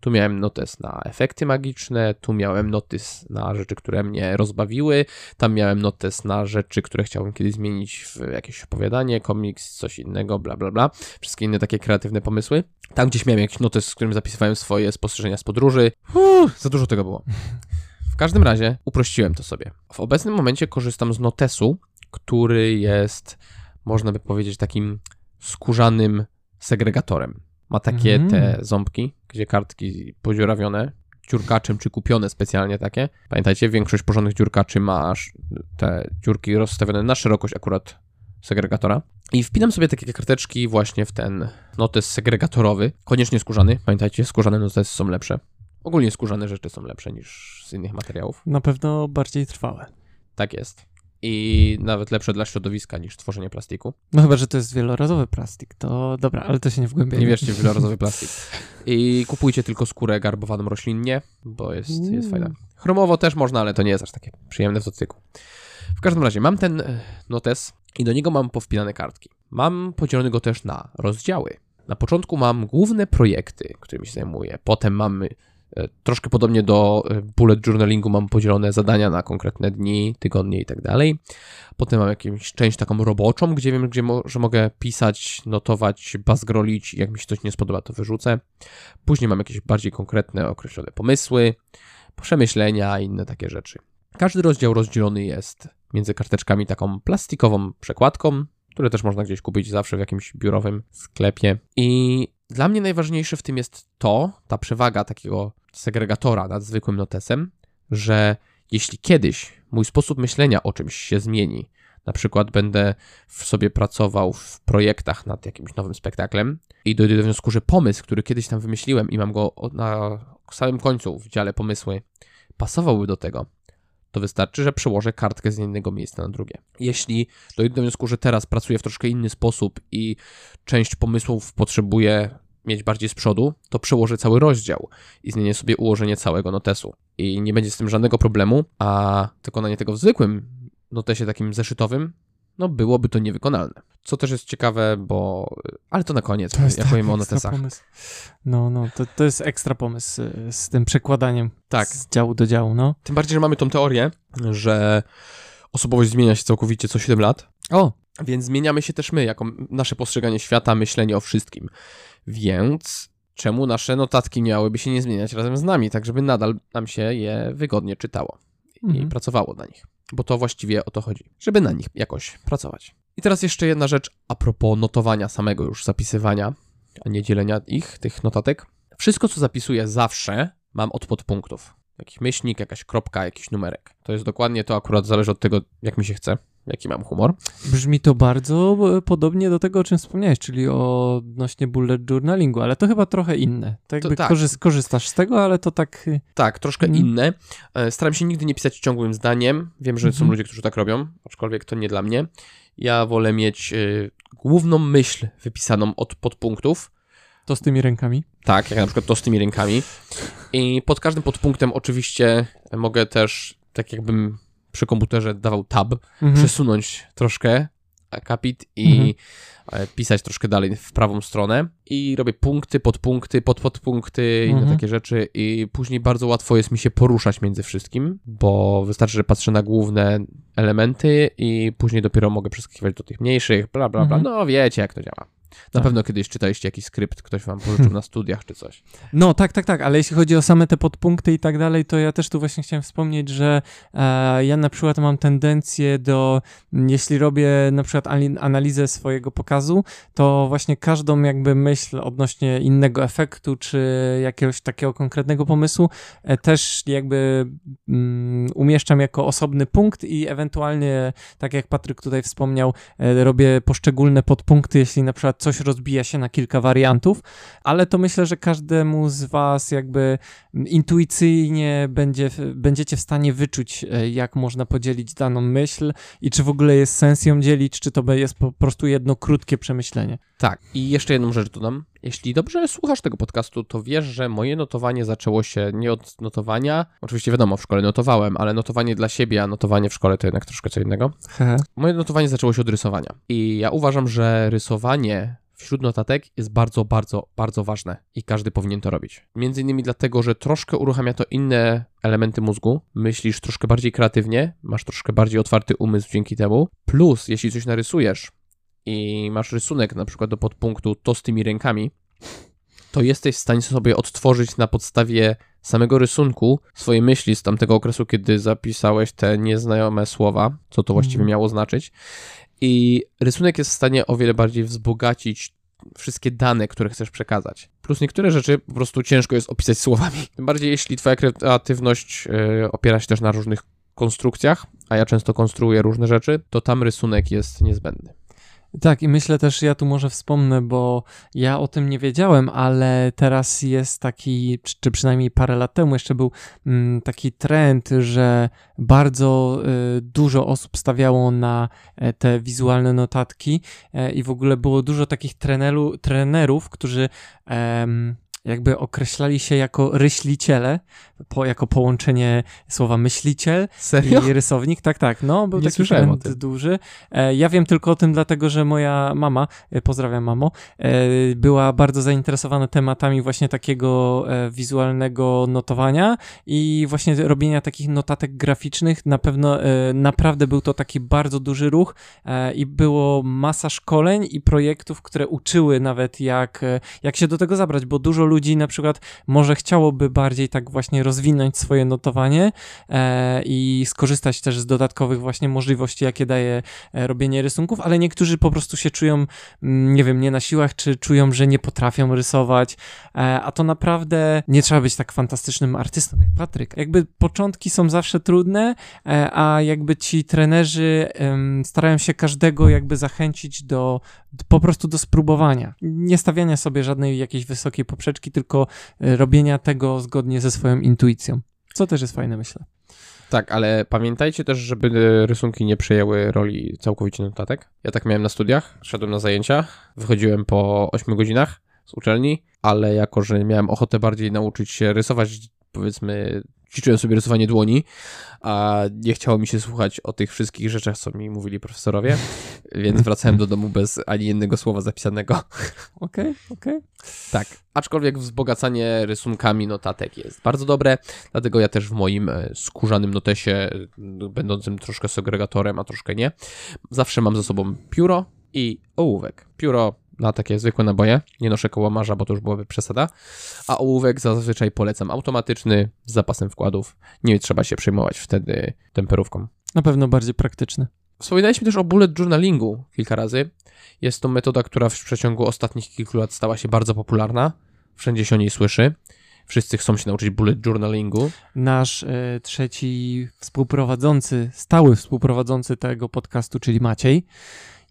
Tu miałem notes na efekty magiczne, tu miałem notes na rzeczy, które mnie rozbawiły, tam miałem notes na rzeczy, które chciałbym kiedyś zmienić w jakieś opowiadanie, komiks, coś innego, bla bla bla. Wszystkie inne takie kreatywne pomysły. Tam gdzieś miałem jakiś notes, z którym zapisywałem swoje spostrzeżenia z podróży. Uff, za dużo tego było. W każdym razie uprościłem to sobie. W obecnym momencie korzystam z notesu, który jest, można by powiedzieć, takim skórzanym segregatorem. Ma takie Mhm. te ząbki, gdzie kartki podziurawione, dziurkaczem czy kupione specjalnie takie. Pamiętajcie, większość porządnych dziurkaczy ma aż te dziurki rozstawione na szerokość akurat segregatora. I wpinam sobie takie karteczki właśnie w ten notes segregatorowy, koniecznie skórzany. Pamiętajcie, skórzane notesy są lepsze. Ogólnie skórzane rzeczy są lepsze niż z innych materiałów. Na pewno bardziej trwałe. Tak jest. I nawet lepsze dla środowiska niż tworzenie plastiku. No chyba, że to jest wielorazowy plastik, to dobra, ale to się nie wgłębiajmy. Nie wierzcie w wielorazowy plastik. I kupujcie tylko skórę garbowaną roślinnie, bo jest, jest Uuu. fajna. Chromowo też można, ale to nie jest aż takie przyjemne w dotyku. W każdym razie, mam ten e, notes i do niego mam powpinane kartki. Mam podzielony go też na rozdziały. Na początku mam główne projekty, którymi się zajmuję. Potem mamy troszkę podobnie do e, bullet journalingu, mam podzielone zadania na konkretne dni, tygodnie i tak dalej. Potem mam jakąś część taką roboczą, gdzie wiem, gdzie mo- że mogę pisać, notować, bazgrolić i jak mi się coś nie spodoba, to wyrzucę. Później mam jakieś bardziej konkretne, określone pomysły, przemyślenia i inne takie rzeczy. Każdy rozdział rozdzielony jest między karteczkami taką plastikową przekładką, które też można gdzieś kupić zawsze w jakimś biurowym sklepie. I dla mnie najważniejsze w tym jest to, ta przewaga takiego segregatora nad zwykłym notesem, że jeśli kiedyś mój sposób myślenia o czymś się zmieni, na przykład będę w sobie pracował w projektach nad jakimś nowym spektaklem i dojdę do wniosku, że pomysł, który kiedyś tam wymyśliłem i mam go na samym końcu w dziale pomysły, pasowałby do tego, to wystarczy, że przełożę kartkę z jednego miejsca na drugie. Jeśli dojdę do wniosku, że teraz pracuję w troszkę inny sposób i część pomysłów potrzebuję mieć bardziej z przodu, to przełożę cały rozdział i zmienię sobie ułożenie całego notesu. I nie będzie z tym żadnego problemu, a wykonanie tego w zwykłym notesie takim zeszytowym, no byłoby to niewykonalne. Co też jest ciekawe, bo... Ale to na koniec, To jest jak tak powiem o notesach. pomysł. No, no, to, to jest ekstra pomysł y, z tym przekładaniem Tak. z działu do działu, no. Tym bardziej, że mamy tą teorię, że osobowość zmienia się całkowicie co 7 lat, O, Więc zmieniamy się też my, jako nasze postrzeganie świata, myślenie o wszystkim. Więc czemu nasze notatki miałyby się nie zmieniać razem z nami, tak żeby nadal nam się je wygodnie czytało i Mhm. pracowało na nich? Bo to właściwie o to chodzi, żeby na nich jakoś pracować. I teraz jeszcze jedna rzecz a propos notowania samego już zapisywania, a nie dzielenia ich, tych notatek. Wszystko, co zapisuję zawsze, mam od podpunktów. Jakiś myślnik, jakaś kropka, jakiś numerek. To jest dokładnie to, akurat zależy od tego, jak mi się chce, jaki mam humor. Brzmi to bardzo e, podobnie do tego, o czym wspomniałeś, czyli odnośnie bullet journalingu, ale to chyba trochę inne. Tak To tak. korzy- korzystasz z tego, ale to tak... y, Tak, troszkę Mhm. inne. E, Staram się nigdy nie pisać ciągłym zdaniem. Wiem, że są Mhm. ludzie, którzy tak robią, aczkolwiek to nie dla mnie. Ja wolę mieć e, główną myśl wypisaną od podpunktów. To z tymi rękami. Tak, jak na przykład to z tymi rękami. I pod każdym podpunktem oczywiście mogę też, tak jakbym przy komputerze dawał tab, Mhm. przesunąć troszkę akapit i Mhm. e, pisać troszkę dalej w prawą stronę i robię punkty, podpunkty, podpodpunkty, inne Mhm. takie rzeczy i później bardzo łatwo jest mi się poruszać między wszystkim, bo wystarczy, że patrzę na główne elementy i później dopiero mogę przeskakiwać do tych mniejszych, bla, bla, bla. Mhm. No wiecie, jak to działa. Na Tak. pewno kiedyś czytaliście jakiś skrypt, ktoś wam pożyczył na studiach czy coś. No tak, tak, tak, ale jeśli chodzi o same te podpunkty i tak dalej, to ja też tu właśnie chciałem wspomnieć, że e, ja na przykład mam tendencję do, m, jeśli robię na przykład analizę swojego pokazu, to właśnie każdą jakby myśl odnośnie innego efektu, czy jakiegoś takiego konkretnego pomysłu, e, też jakby mm, umieszczam jako osobny punkt i ewentualnie, tak jak Patryk tutaj wspomniał, e, robię poszczególne podpunkty, jeśli na przykład coś rozbija się na kilka wariantów, ale to myślę, że każdemu z Was jakby intuicyjnie będzie, będziecie w stanie wyczuć, e, jak można podzielić daną myśl i czy w ogóle jest sens ją dzielić, czy to jest po prostu jedno krótkie przemyślenie. Tak, i jeszcze jedną rzecz dodam. Jeśli dobrze słuchasz tego podcastu, to wiesz, że moje notowanie zaczęło się nie od notowania. Oczywiście wiadomo, w szkole notowałem, ale notowanie dla siebie, a notowanie w szkole to jednak troszkę co innego. Moje notowanie zaczęło się od rysowania. I ja uważam, że rysowanie wśród notatek jest bardzo, bardzo, bardzo ważne i każdy powinien to robić. Między innymi dlatego, że troszkę uruchamia to inne elementy mózgu, myślisz troszkę bardziej kreatywnie, masz troszkę bardziej otwarty umysł dzięki temu. Plus, jeśli coś narysujesz i masz rysunek na przykład do podpunktu to z tymi rękami, to jesteś w stanie sobie odtworzyć na podstawie samego rysunku swoje myśli z tamtego okresu, kiedy zapisałeś te nieznajome słowa, co to właściwie Mhm. miało znaczyć. I rysunek jest w stanie o wiele bardziej wzbogacić wszystkie dane, które chcesz przekazać. Plus niektóre rzeczy po prostu ciężko jest opisać słowami. Tym bardziej jeśli twoja kreatywność e, opiera się też na różnych konstrukcjach, a ja często konstruuję różne rzeczy, to tam rysunek jest niezbędny. Tak, i myślę też, ja tu może wspomnę, bo ja o tym nie wiedziałem, ale teraz jest taki, czy, przynajmniej parę lat temu jeszcze był mm, taki trend, że bardzo y, dużo osób stawiało na e, te wizualne notatki e, i w ogóle było dużo takich treneru, trenerów, którzy jakby określali się jako ryśliciele, po, jako połączenie słowa myśliciel Serio? i rysownik, tak, tak, no, był Nie taki trend duży. E, Ja wiem tylko o tym dlatego, że moja mama, e, pozdrawiam mamo, e, była bardzo zainteresowana tematami właśnie takiego e, wizualnego notowania i właśnie robienia takich notatek graficznych. Na pewno e, naprawdę był to taki bardzo duży ruch e, i było masa szkoleń i projektów, które uczyły nawet jak, jak się do tego zabrać, bo dużo ludzi na przykład może chciałoby bardziej tak właśnie rozwinąć swoje notowanie e, i skorzystać też z dodatkowych właśnie możliwości, jakie daje e, robienie rysunków, ale niektórzy po prostu się czują, mm, nie wiem, nie na siłach, czy czują, że nie potrafią rysować, e, a to naprawdę nie trzeba być tak fantastycznym artystą jak Patryk. Jakby początki są zawsze trudne, e, a jakby ci trenerzy starają się każdego jakby zachęcić do, po prostu do spróbowania. Nie stawiania sobie żadnej jakiejś wysokiej poprzeczki, tylko e, robienia tego zgodnie ze swoją intuicją. Co też jest fajne, myślę. Tak, ale pamiętajcie też, żeby rysunki nie przejęły roli całkowicie notatek. Ja tak miałem na studiach, szedłem na zajęcia, wychodziłem po 8 godzinach z uczelni, ale jako, że miałem ochotę bardziej nauczyć się rysować, powiedzmy, ćwiczyłem sobie rysowanie dłoni, a nie chciało mi się słuchać o tych wszystkich rzeczach, co mi mówili profesorowie, więc wracałem do domu bez ani jednego słowa zapisanego. Okej, okej. Tak, aczkolwiek wzbogacanie rysunkami notatek jest bardzo dobre, dlatego ja też w moim e, skórzanym notesie, e, będącym troszkę segregatorem, a troszkę nie, zawsze mam ze sobą pióro i ołówek. Pióro na takie zwykłe naboje, nie noszę kołamarza, bo to już byłaby przesada, a ołówek zazwyczaj polecam automatyczny, z zapasem wkładów, nie trzeba się przejmować wtedy temperówką. Na pewno bardziej praktyczny. Wspominaliśmy też o bullet journalingu kilka razy. Jest to metoda, która w przeciągu ostatnich kilku lat stała się bardzo popularna. Wszędzie się o niej słyszy. Wszyscy chcą się nauczyć bullet journalingu. Nasz e, trzeci współprowadzący, stały współprowadzący tego podcastu, czyli Maciej,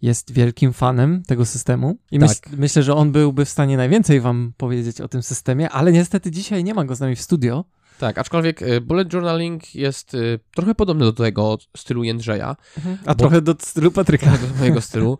jest wielkim fanem tego systemu i Tak. myśl, myślę, że on byłby w stanie najwięcej wam powiedzieć o tym systemie, ale niestety dzisiaj nie ma go z nami w studio. Tak, aczkolwiek y, bullet journaling jest y, trochę podobny do tego stylu Jędrzeja, A Bo- trochę do stylu Patryka. do mojego stylu,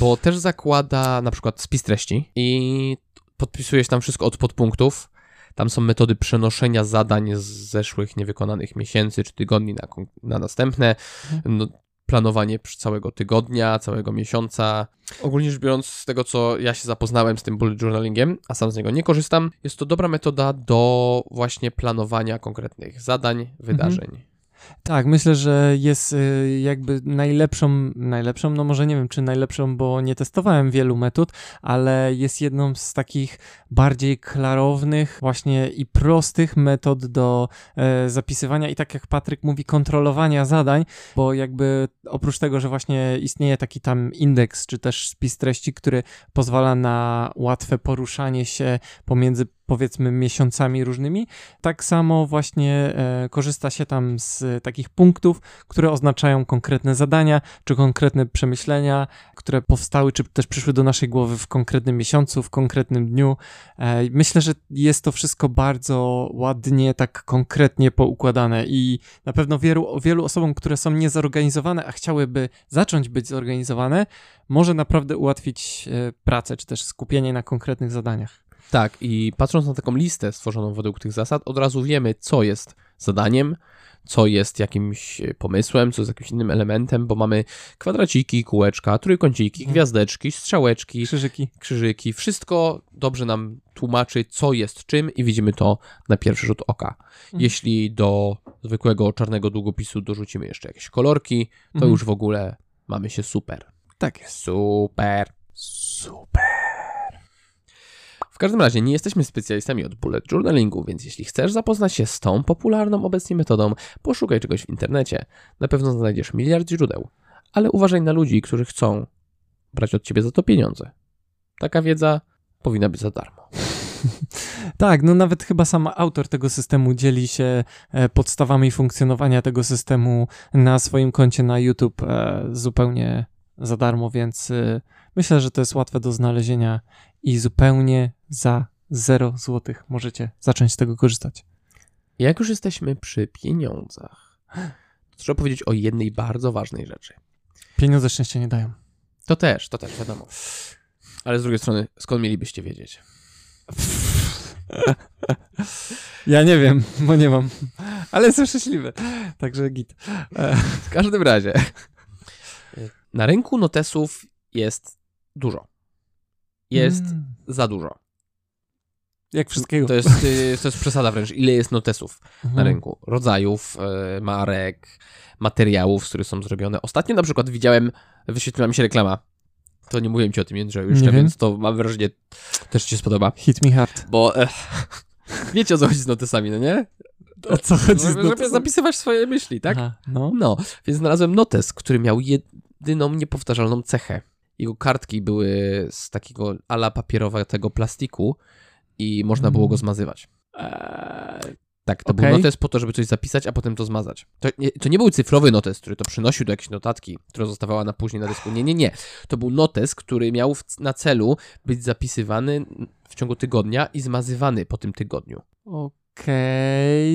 bo też zakłada na przykład spis treści i podpisujesz tam wszystko od podpunktów. Tam są metody przenoszenia zadań z zeszłych niewykonanych miesięcy czy tygodni na, na następne. No, planowanie całego tygodnia, całego miesiąca. Ogólnie rzecz biorąc, z tego co ja się zapoznałem z tym bullet journalingiem, a sam z niego nie korzystam, jest to dobra metoda do właśnie planowania konkretnych zadań, wydarzeń. Tak, myślę, że jest y, jakby najlepszą, najlepszą, no może nie wiem czy najlepszą, bo nie testowałem wielu metod, ale jest jedną z takich bardziej klarownych właśnie i prostych metod do e, zapisywania i tak jak Patryk mówi, kontrolowania zadań, bo jakby oprócz tego, że właśnie istnieje taki tam indeks czy też spis treści, który pozwala na łatwe poruszanie się pomiędzy powiedzmy miesiącami różnymi. Tak samo właśnie e, korzysta się tam z takich punktów, które oznaczają konkretne zadania, czy konkretne przemyślenia, które powstały, czy też przyszły do naszej głowy w konkretnym miesiącu, w konkretnym dniu. E, myślę, że jest to wszystko bardzo ładnie, tak konkretnie poukładane i na pewno wielu, wielu osobom, które są niezorganizowane, a chciałyby zacząć być zorganizowane, może naprawdę ułatwić e, pracę, czy też skupienie na konkretnych zadaniach. Tak, i patrząc na taką listę stworzoną według tych zasad, od razu wiemy, co jest zadaniem, co jest jakimś pomysłem, co jest jakimś innym elementem, bo mamy kwadraciki, kółeczka, trójkąciki, Mhm. gwiazdeczki, strzałeczki, Krzyżyki. krzyżyki. Wszystko dobrze nam tłumaczy, co jest czym i widzimy to na pierwszy rzut oka. Jeśli do zwykłego czarnego długopisu dorzucimy jeszcze jakieś kolorki, to Mhm. już w ogóle mamy się super. Tak jest. Super. Super. W każdym razie nie jesteśmy specjalistami od bullet journalingu, więc jeśli chcesz zapoznać się z tą popularną obecnie metodą, poszukaj czegoś w internecie. Na pewno znajdziesz miliard źródeł, ale uważaj na ludzi, którzy chcą brać od ciebie za to pieniądze. Taka wiedza powinna być za darmo. Tak, no nawet chyba sam autor tego systemu dzieli się e, podstawami funkcjonowania tego systemu na swoim koncie na YouTube e, zupełnie za darmo, więc e, myślę, że to jest łatwe do znalezienia i zupełnie za 0 zł możecie zacząć z tego korzystać. Jak już jesteśmy przy pieniądzach, to trzeba powiedzieć o jednej bardzo ważnej rzeczy. Pieniądze szczęścia nie dają. To też, to też, wiadomo. Ale z drugiej strony, skąd mielibyście wiedzieć? Ja nie wiem, bo nie mam, ale jestem szczęśliwy, także git. W każdym razie, na rynku notesów jest dużo. Jest mm, za dużo. Jak wszystkiego. To jest, to jest przesada wręcz. Ile jest notesów na Mhm. rynku? Rodzajów, y, marek, materiałów, z których są zrobione. Ostatnio na przykład widziałem, wyświetliła mi się reklama. To nie mówiłem ci o tym Jędrzeju jeszcze, Nie wiem. więc to mam wrażenie, też ci się spodoba. Hit me hard. Bo e, wiecie o co chodzi z notesami, no nie? O co chodzi z Żeby, żeby zapisywać swoje myśli, tak? Aha, no. No, więc znalazłem notes, który miał jedyną niepowtarzalną cechę. Jego kartki były z takiego ala papierowego plastiku i można było go Mm. zmazywać. Eee, Tak, to Okej. był notes po to, żeby coś zapisać, a potem to zmazać. To nie, to nie był cyfrowy notes, który to przynosił do jakiejś notatki, która zostawała na później na dysku. Nie, nie, nie. To był notes, który miał w, na celu być zapisywany w ciągu tygodnia i zmazywany po tym tygodniu. Okej,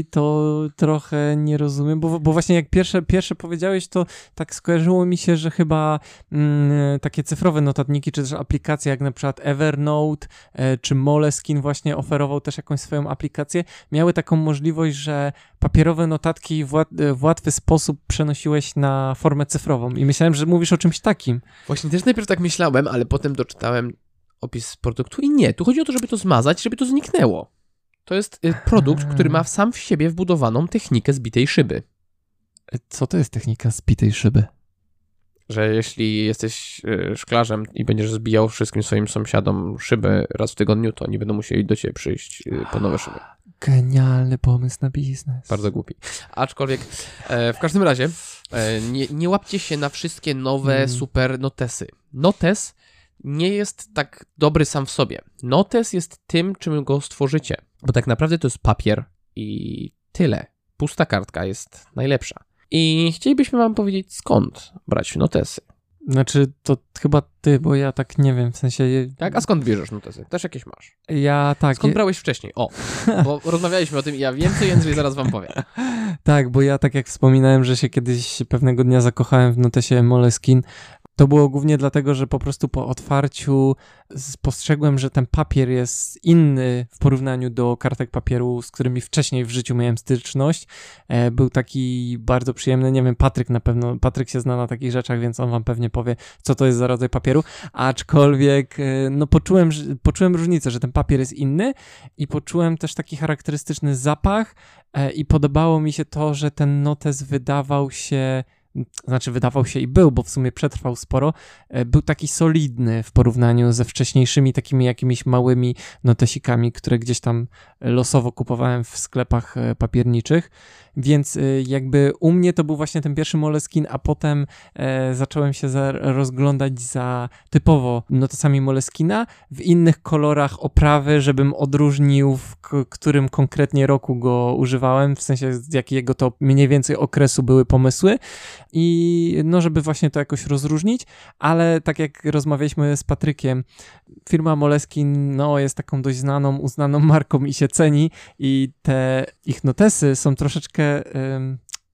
to trochę nie rozumiem, bo, bo właśnie jak pierwsze, pierwsze powiedziałeś, to tak skojarzyło mi się, że chyba mm, takie cyfrowe notatniki, czy też aplikacje jak na przykład Evernote, e, czy Moleskine właśnie oferował też jakąś swoją aplikację, miały taką możliwość, że papierowe notatki w, łat, w łatwy sposób przenosiłeś na formę cyfrową i myślałem, że mówisz o czymś takim. Właśnie też najpierw tak myślałem, ale potem doczytałem opis produktu i nie. Tu chodzi o to, żeby to zmazać, żeby to zniknęło. To jest y, produkt, który ma sam w siebie wbudowaną technikę zbitej szyby. E, Co to jest technika zbitej szyby? Że jeśli jesteś y, szklarzem i będziesz zbijał wszystkim swoim sąsiadom szyby raz w tygodniu, to nie będą musieli do ciebie przyjść y, po nowe szyby. Genialny pomysł na biznes. Bardzo głupi. Aczkolwiek e, w każdym razie e, nie, nie łapcie się na wszystkie nowe Mm. super notesy. Notes nie jest tak dobry sam w sobie. Notes jest tym, czym go stworzycie. Bo tak naprawdę to jest papier i tyle. Pusta kartka jest najlepsza. I chcielibyśmy wam powiedzieć skąd brać notesy. Znaczy, to chyba ty, bo ja tak nie wiem, w sensie... Tak? A skąd bierzesz notesy? Też jakieś masz. Ja tak, Skąd brałeś wcześniej? O, bo rozmawialiśmy o tym i ja wiem, co Jędrzej zaraz wam powie. tak, bo ja tak jak wspominałem, że się kiedyś pewnego dnia zakochałem w notesie Moleskin, to było głównie dlatego, że po prostu po otwarciu spostrzegłem, że ten papier jest inny w porównaniu do kartek papieru, z którymi wcześniej w życiu miałem styczność. E, był taki bardzo przyjemny, nie wiem, Patryk na pewno, Patryk się zna na takich rzeczach, więc on wam pewnie powie, co to jest za rodzaj papieru, aczkolwiek e, no poczułem, poczułem różnicę, że ten papier jest inny i poczułem też taki charakterystyczny zapach e, i podobało mi się to, że ten notes wydawał się znaczy wydawał się i był, bo w sumie przetrwał sporo, e, był taki solidny w porównaniu ze wcześniejszymi takimi jakimiś małymi notesikami, które gdzieś tam losowo kupowałem w sklepach e, papierniczych, więc e, jakby u mnie to był właśnie ten pierwszy Moleskin, a potem zacząłem się za, rozglądać za typowo notesami Moleskina w innych kolorach oprawy, żebym odróżnił w którym konkretnie roku go używałem, w sensie z jakiego to mniej więcej okresu były pomysły i no, żeby właśnie to jakoś rozróżnić, ale tak jak rozmawialiśmy z Patrykiem, firma Moleskin no, jest taką dość znaną, uznaną marką i się ceni i te ich notesy są troszeczkę,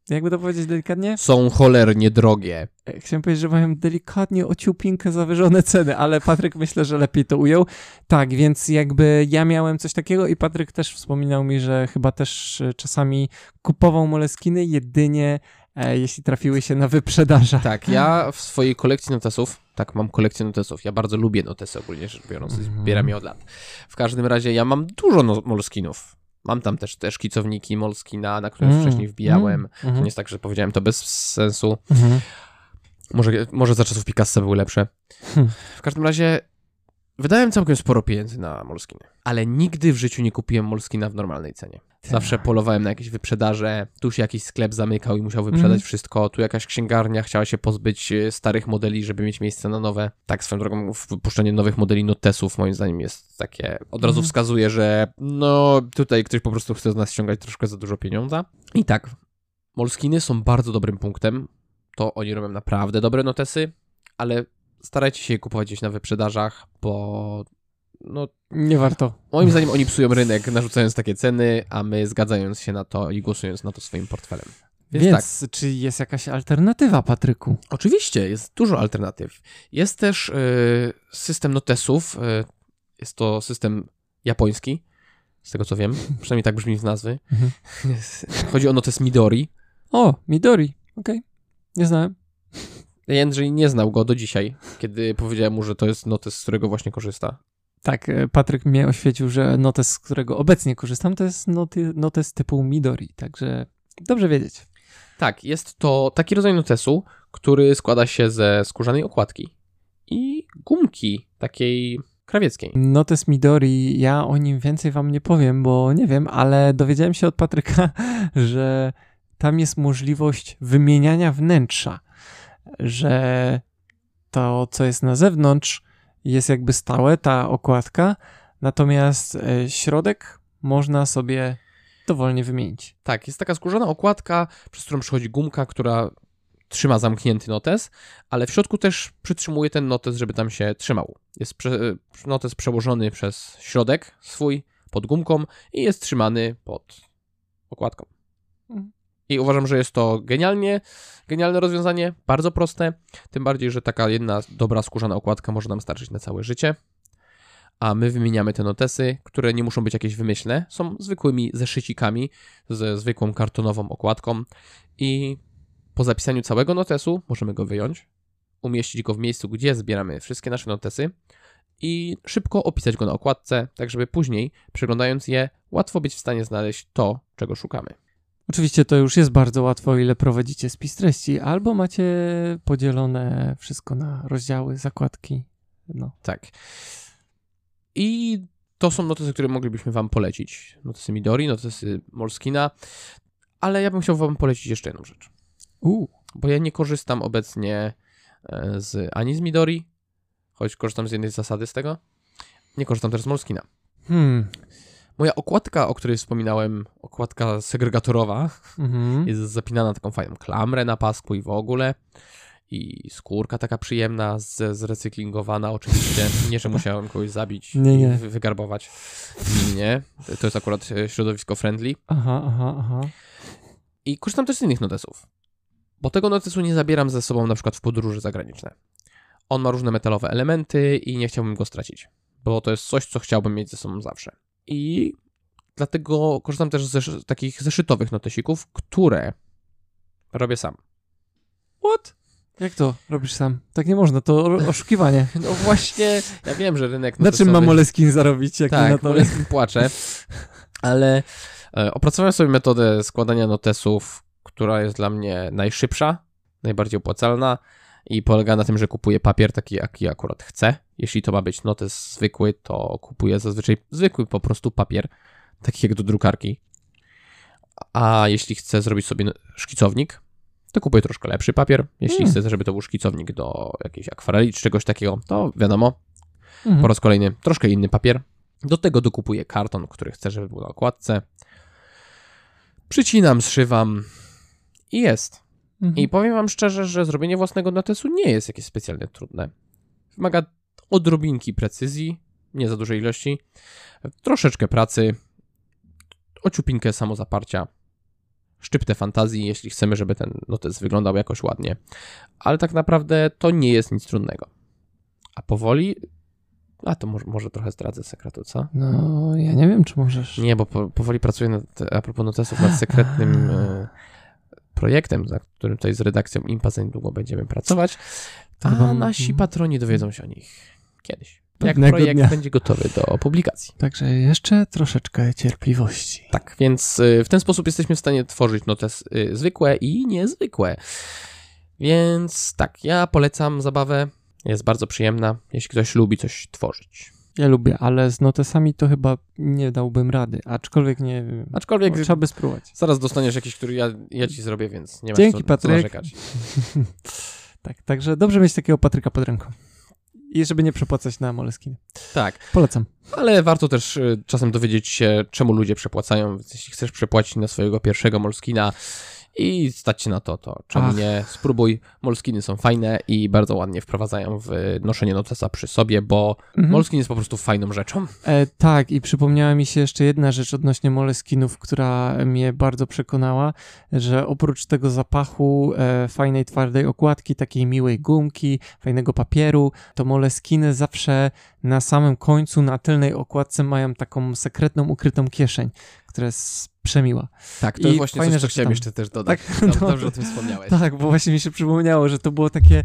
jakby to powiedzieć delikatnie? Są cholernie drogie. E, chciałem powiedzieć, że mają delikatnie o ciupinkę zawyżone ceny, ale Patryk myślę, że lepiej to ujął. Tak, więc jakby ja miałem coś takiego i Patryk też wspominał mi, że chyba też e, czasami kupował Moleskiny jedynie jeśli trafiły się na wyprzedażach. Tak, ja w swojej kolekcji notesów, tak, mam kolekcję notesów, ja bardzo lubię notesy ogólnie rzecz biorąc, mm. zbieram je od lat. W każdym razie ja mam dużo no. Mam tam też te szkicowniki Moleskina, na które mm. wcześniej wbijałem. Mm. To nie jest tak, że powiedziałem to bez sensu. Mm. Może, może za czasów Picassa były lepsze. Hmm. W każdym razie Wydałem całkiem sporo pieniędzy na Moleskiny, ale nigdy w życiu nie kupiłem Moleskina w normalnej cenie. Tak. Zawsze polowałem na jakieś wyprzedaże, tu się jakiś sklep zamykał i musiał wyprzedać mm. wszystko, tu jakaś księgarnia chciała się pozbyć e, starych modeli, żeby mieć miejsce na nowe. Tak, swoją drogą, wpuszczenie nowych modeli notesów moim zdaniem jest takie, od razu mm. wskazuje, że no tutaj ktoś po prostu chce z nas ściągać troszkę za dużo pieniądza. I tak, Moleskiny są bardzo dobrym punktem, to oni robią naprawdę dobre notesy, ale starajcie się je kupować gdzieś na wyprzedażach, bo no... Nie warto. Moim zdaniem oni psują rynek, narzucając takie ceny, a my zgadzając się na to i głosując na to swoim portfelem. Więc, Więc tak. czy jest jakaś alternatywa, Patryku? Oczywiście, jest dużo alternatyw. Jest też y, system notesów. Y, jest to system japoński, z tego co wiem. Przynajmniej tak brzmi w nazwy. Mhm. Chodzi o notes Midori. O, Midori, okej. Okay. Nie znałem. Jędrzej nie znał go do dzisiaj, kiedy powiedziałem mu, że to jest notes, z którego właśnie korzysta. Tak, e, Patryk mnie oświecił, że notes, z którego obecnie korzystam, to jest noty, notes typu Midori, także dobrze wiedzieć. Tak, jest to taki rodzaj notesu, który składa się ze skórzanej okładki i gumki takiej krawieckiej. Notes Midori, ja o nim więcej wam nie powiem, bo nie wiem, ale dowiedziałem się od Patryka, że tam jest możliwość wymieniania wnętrza że to, co jest na zewnątrz, jest jakby stałe, ta okładka, natomiast e, środek można sobie dowolnie wymienić. Tak, jest taka skórzana okładka, przez którą przychodzi gumka, która trzyma zamknięty notes, ale w środku też przytrzymuje ten notes, żeby tam się trzymał. Jest prze, e, notes przełożony przez środek swój pod gumką i jest trzymany pod okładką. I uważam, że jest to genialnie, genialne rozwiązanie, bardzo proste, tym bardziej, że taka jedna dobra skórzana okładka może nam starczyć na całe życie. A my wymieniamy te notesy, które nie muszą być jakieś wymyślne, są zwykłymi zeszycikami ze zwykłą kartonową okładką i po zapisaniu całego notesu możemy go wyjąć, umieścić go w miejscu, gdzie zbieramy wszystkie nasze notesy i szybko opisać go na okładce, tak żeby później, przeglądając je, łatwo być w stanie znaleźć to, czego szukamy. Oczywiście to już jest bardzo łatwo, o ile prowadzicie spis treści, albo macie podzielone wszystko na rozdziały, zakładki. No. Tak. I to są notesy, które moglibyśmy Wam polecić. Notesy Midori, notesy Molskina, ale ja bym chciał Wam polecić jeszcze jedną rzecz. U. Bo ja nie korzystam obecnie e, z ani z Midori, choć korzystam z jednej zasady z tego. Nie korzystam też z Molskina. Hmm. Moja okładka, o której wspominałem, okładka segregatorowa, mhm. jest zapinana taką fajną klamrę na pasku i w ogóle. I skórka taka przyjemna, z, zrecyklingowana oczywiście. Nie, że musiałem kogoś zabić nie, nie. i wygarbować. Nie, to jest akurat e, środowisko friendly. Aha, aha, aha. I korzystam też z innych notesów. Bo tego notesu nie zabieram ze sobą na przykład w podróże zagraniczne. On ma różne metalowe elementy i nie chciałbym go stracić. Bo to jest coś, co chciałbym mieć ze sobą zawsze i dlatego korzystam też z takich zeszytowych notesików, które robię sam. What? Jak to robisz sam? Tak nie można, to oszukiwanie. No właśnie, ja wiem, że rynek Na czym ma Moleskin zarobić? Jak tak, na to... Moleskin płacze, ale e, opracowałem sobie metodę składania notesów, która jest dla mnie najszybsza, najbardziej opłacalna i polega na tym, że kupuję papier taki, jaki akurat chcę. Jeśli to ma być notes zwykły, to kupuję zazwyczaj zwykły po prostu papier, taki jak do drukarki. A jeśli chcę zrobić sobie szkicownik, to kupuję troszkę lepszy papier. Jeśli Mm. chcę, żeby to był szkicownik do jakiejś akwareli czy czegoś takiego, to wiadomo, Mhm. po raz kolejny troszkę inny papier. Do tego dokupuję karton, który chcę, żeby był na okładce. Przycinam, zszywam i jest. Mhm. I powiem wam szczerze, że zrobienie własnego notesu nie jest jakieś specjalnie trudne. Wymaga odrobinki precyzji, nie za dużej ilości, troszeczkę pracy, ociupinkę samozaparcia, szczyptę fantazji, jeśli chcemy, żeby ten notes wyglądał jakoś ładnie. Ale tak naprawdę to nie jest nic trudnego. A powoli... A to może, może trochę zdradzę sekretu, co? No, ja nie wiem, czy możesz. Nie, bo po, powoli pracuję nad, a propos notesów nad sekretnym e, projektem, nad którym tutaj z redakcją Impa za niedługo będziemy pracować, a nasi patroni dowiedzą się o nich kiedyś. Jak projekt dnia. będzie gotowy do publikacji. Także jeszcze troszeczkę cierpliwości. Tak, więc y, w ten sposób jesteśmy w stanie tworzyć notes y, zwykłe i niezwykłe. Więc tak, ja polecam zabawę. Jest bardzo przyjemna, jeśli ktoś lubi coś tworzyć. Ja lubię, ale z notesami to chyba nie dałbym rady, aczkolwiek nie wiem. Aczkolwiek Trzeba by spróbować. zaraz dostaniesz jakiś, który ja, ja ci zrobię, więc nie ma Dzięki, co, co Patryk. narzekać. tak, także dobrze mieć takiego Patryka pod ręką. I żeby nie przepłacać na Moleskiny. Tak, Polecam. ale warto też y, czasem dowiedzieć się, czemu ludzie przepłacają. Więc jeśli chcesz przepłacić na swojego pierwszego Molskina i stać się na to, to czemu Ach. nie? Spróbuj. Molskiny są fajne i bardzo ładnie wprowadzają w noszenie notesa przy sobie, bo Mhm. Molskin jest po prostu fajną rzeczą. E, tak, i przypomniała mi się jeszcze jedna rzecz odnośnie Moleskinów, która mnie bardzo przekonała, że oprócz tego zapachu e, fajnej, twardej okładki, takiej miłej gumki, fajnego papieru, to Moleskiny zawsze na samym końcu, na tylnej okładce mają taką sekretną, ukrytą kieszeń, która jest przemiła. Tak, to I jest właśnie fajne coś, co rzeczy chciałem tam. jeszcze też dodać. Tak, Dobrze, no. dobrze o tym wspomniałeś. Tak, bo właśnie mi się przypomniało, że to było takie.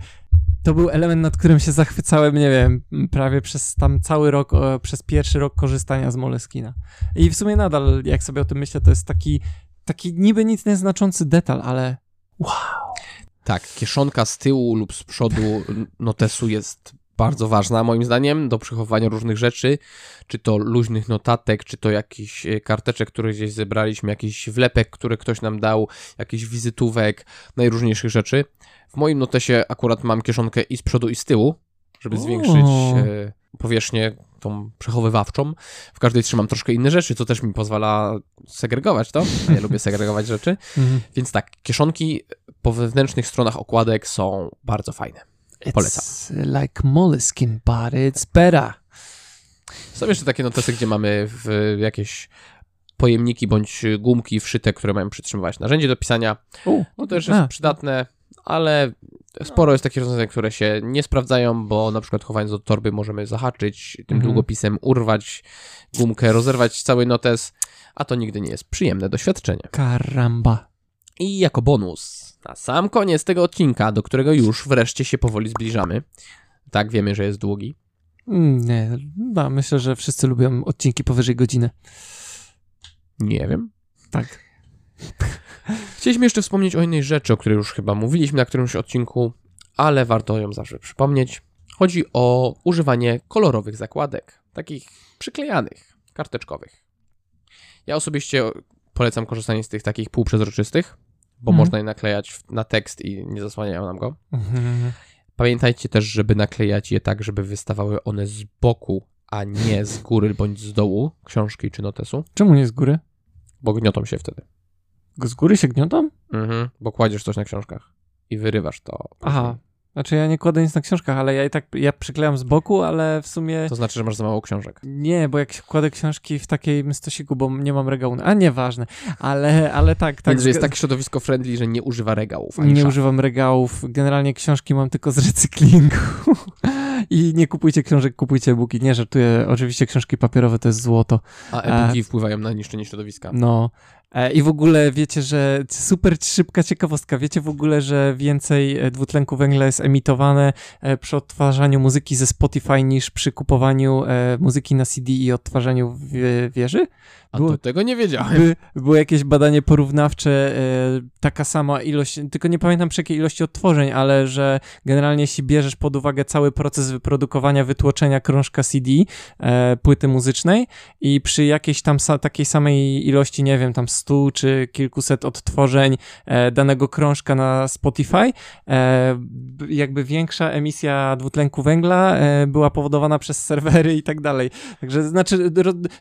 To był element, nad którym się zachwycałem, nie wiem, prawie przez tam cały rok, przez pierwszy rok korzystania z Moleskina. I w sumie nadal, jak sobie o tym myślę, to jest taki, taki niby nic nieznaczący detal, ale Tak, kieszonka z tyłu lub z przodu notesu jest bardzo ważna moim zdaniem do przechowywania różnych rzeczy, czy to luźnych notatek, czy to jakichś e, karteczek, które gdzieś zebraliśmy, jakiś wlepek, który ktoś nam dał, jakichś wizytówek, najróżniejszych rzeczy. W moim notesie akurat mam kieszonkę i z przodu i z tyłu, żeby zwiększyć e, powierzchnię tą przechowywawczą. W każdej trzymam troszkę inne rzeczy, co też mi pozwala segregować to, a ja lubię segregować rzeczy. Więc tak, kieszonki po wewnętrznych stronach okładek są bardzo fajne. Polecam. It's like Moleskin, but it's better. Są jeszcze takie notesy, gdzie mamy w jakieś pojemniki bądź gumki wszyte, które mają przytrzymywać narzędzie do pisania. U, To też jest a. przydatne, ale sporo jest takich rozwiązań, które się nie sprawdzają, bo na przykład chowając do torby możemy zahaczyć tym Mhm. długopisem, urwać gumkę, rozerwać cały notes, a to nigdy nie jest przyjemne doświadczenie. Karamba. I jako bonus, na sam koniec tego odcinka, do którego już wreszcie się powoli zbliżamy. Tak, wiemy, że jest długi. Mm, Nie, no, myślę, że wszyscy lubią odcinki powyżej godziny. Nie wiem. Tak. Chcieliśmy jeszcze wspomnieć o innej rzeczy, o której już chyba mówiliśmy na którymś odcinku, ale warto ją zawsze przypomnieć. Chodzi o używanie kolorowych zakładek, takich przyklejanych, karteczkowych. Ja osobiście polecam korzystanie z tych takich półprzezroczystych, bo Mhm. można je naklejać na tekst i nie zasłaniają nam go. Mhm. Pamiętajcie też, żeby naklejać je tak, żeby wystawały one z boku, a nie z góry bądź z dołu książki czy notesu, Czemu nie z góry? bo gniotą się wtedy. Z góry się gniotą? Mhm, bo kładziesz coś na książkach i wyrywasz to. Aha. Znaczy ja nie kładę nic na książkach, ale ja i tak, ja przyklejam z boku, ale w sumie To znaczy, że masz za mało książek. nie, bo jak kładę książki w takim stosiku, bo nie mam regału, a nieważne, ale, ale tak, tak. Więc że jest tak środowisko friendly, że nie używa regałów. Nie szaf. używam regałów, generalnie książki mam tylko z recyklingu. I nie kupujcie książek, kupujcie e-booki. Nie żartuję, oczywiście książki papierowe to jest złoto. A e-booki wpływają na niszczenie środowiska. No, E, I w ogóle wiecie, że super szybka ciekawostka. Wiecie w ogóle, że więcej e, dwutlenku węgla jest emitowane e, przy odtwarzaniu muzyki ze Spotify niż przy kupowaniu muzyki na CD i odtwarzaniu wieży? A było, to tego nie wiedziałem. By, było jakieś badanie porównawcze, taka sama ilość, tylko nie pamiętam przy jakiej ilości odtworzeń, ale że generalnie jeśli bierzesz pod uwagę cały proces wyprodukowania, wytłoczenia krążka CD, płyty muzycznej i przy jakiejś tam takiej samej ilości, nie wiem, tam stu czy kilkuset odtworzeń e, danego krążka na Spotify, e, jakby większa emisja dwutlenku węgla e, była powodowana przez serwery i tak dalej. Także znaczy,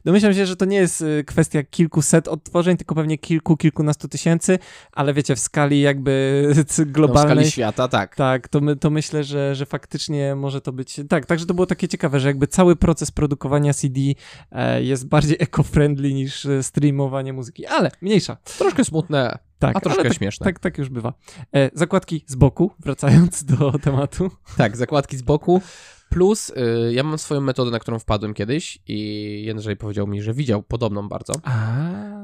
domyślam się, że to nie jest kwestia kilkuset odtworzeń, tylko pewnie kilku, kilkunastu tysięcy, ale wiecie, w skali jakby globalnej. No, w skali świata, tak. Tak, to, my, to myślę, że, że faktycznie może to być. Tak, także to było takie ciekawe, że jakby cały proces produkowania CD jest bardziej eco-friendly niż streamowanie muzyki, ale mniejsza. Troszkę smutne, tak, a troszkę tak, śmieszne. Tak, tak już bywa. E, zakładki z boku, wracając do tematu. Tak, zakładki z boku. Plus, y, ja mam swoją metodę, na którą wpadłem kiedyś i Jędrzej powiedział mi, że widział podobną bardzo A.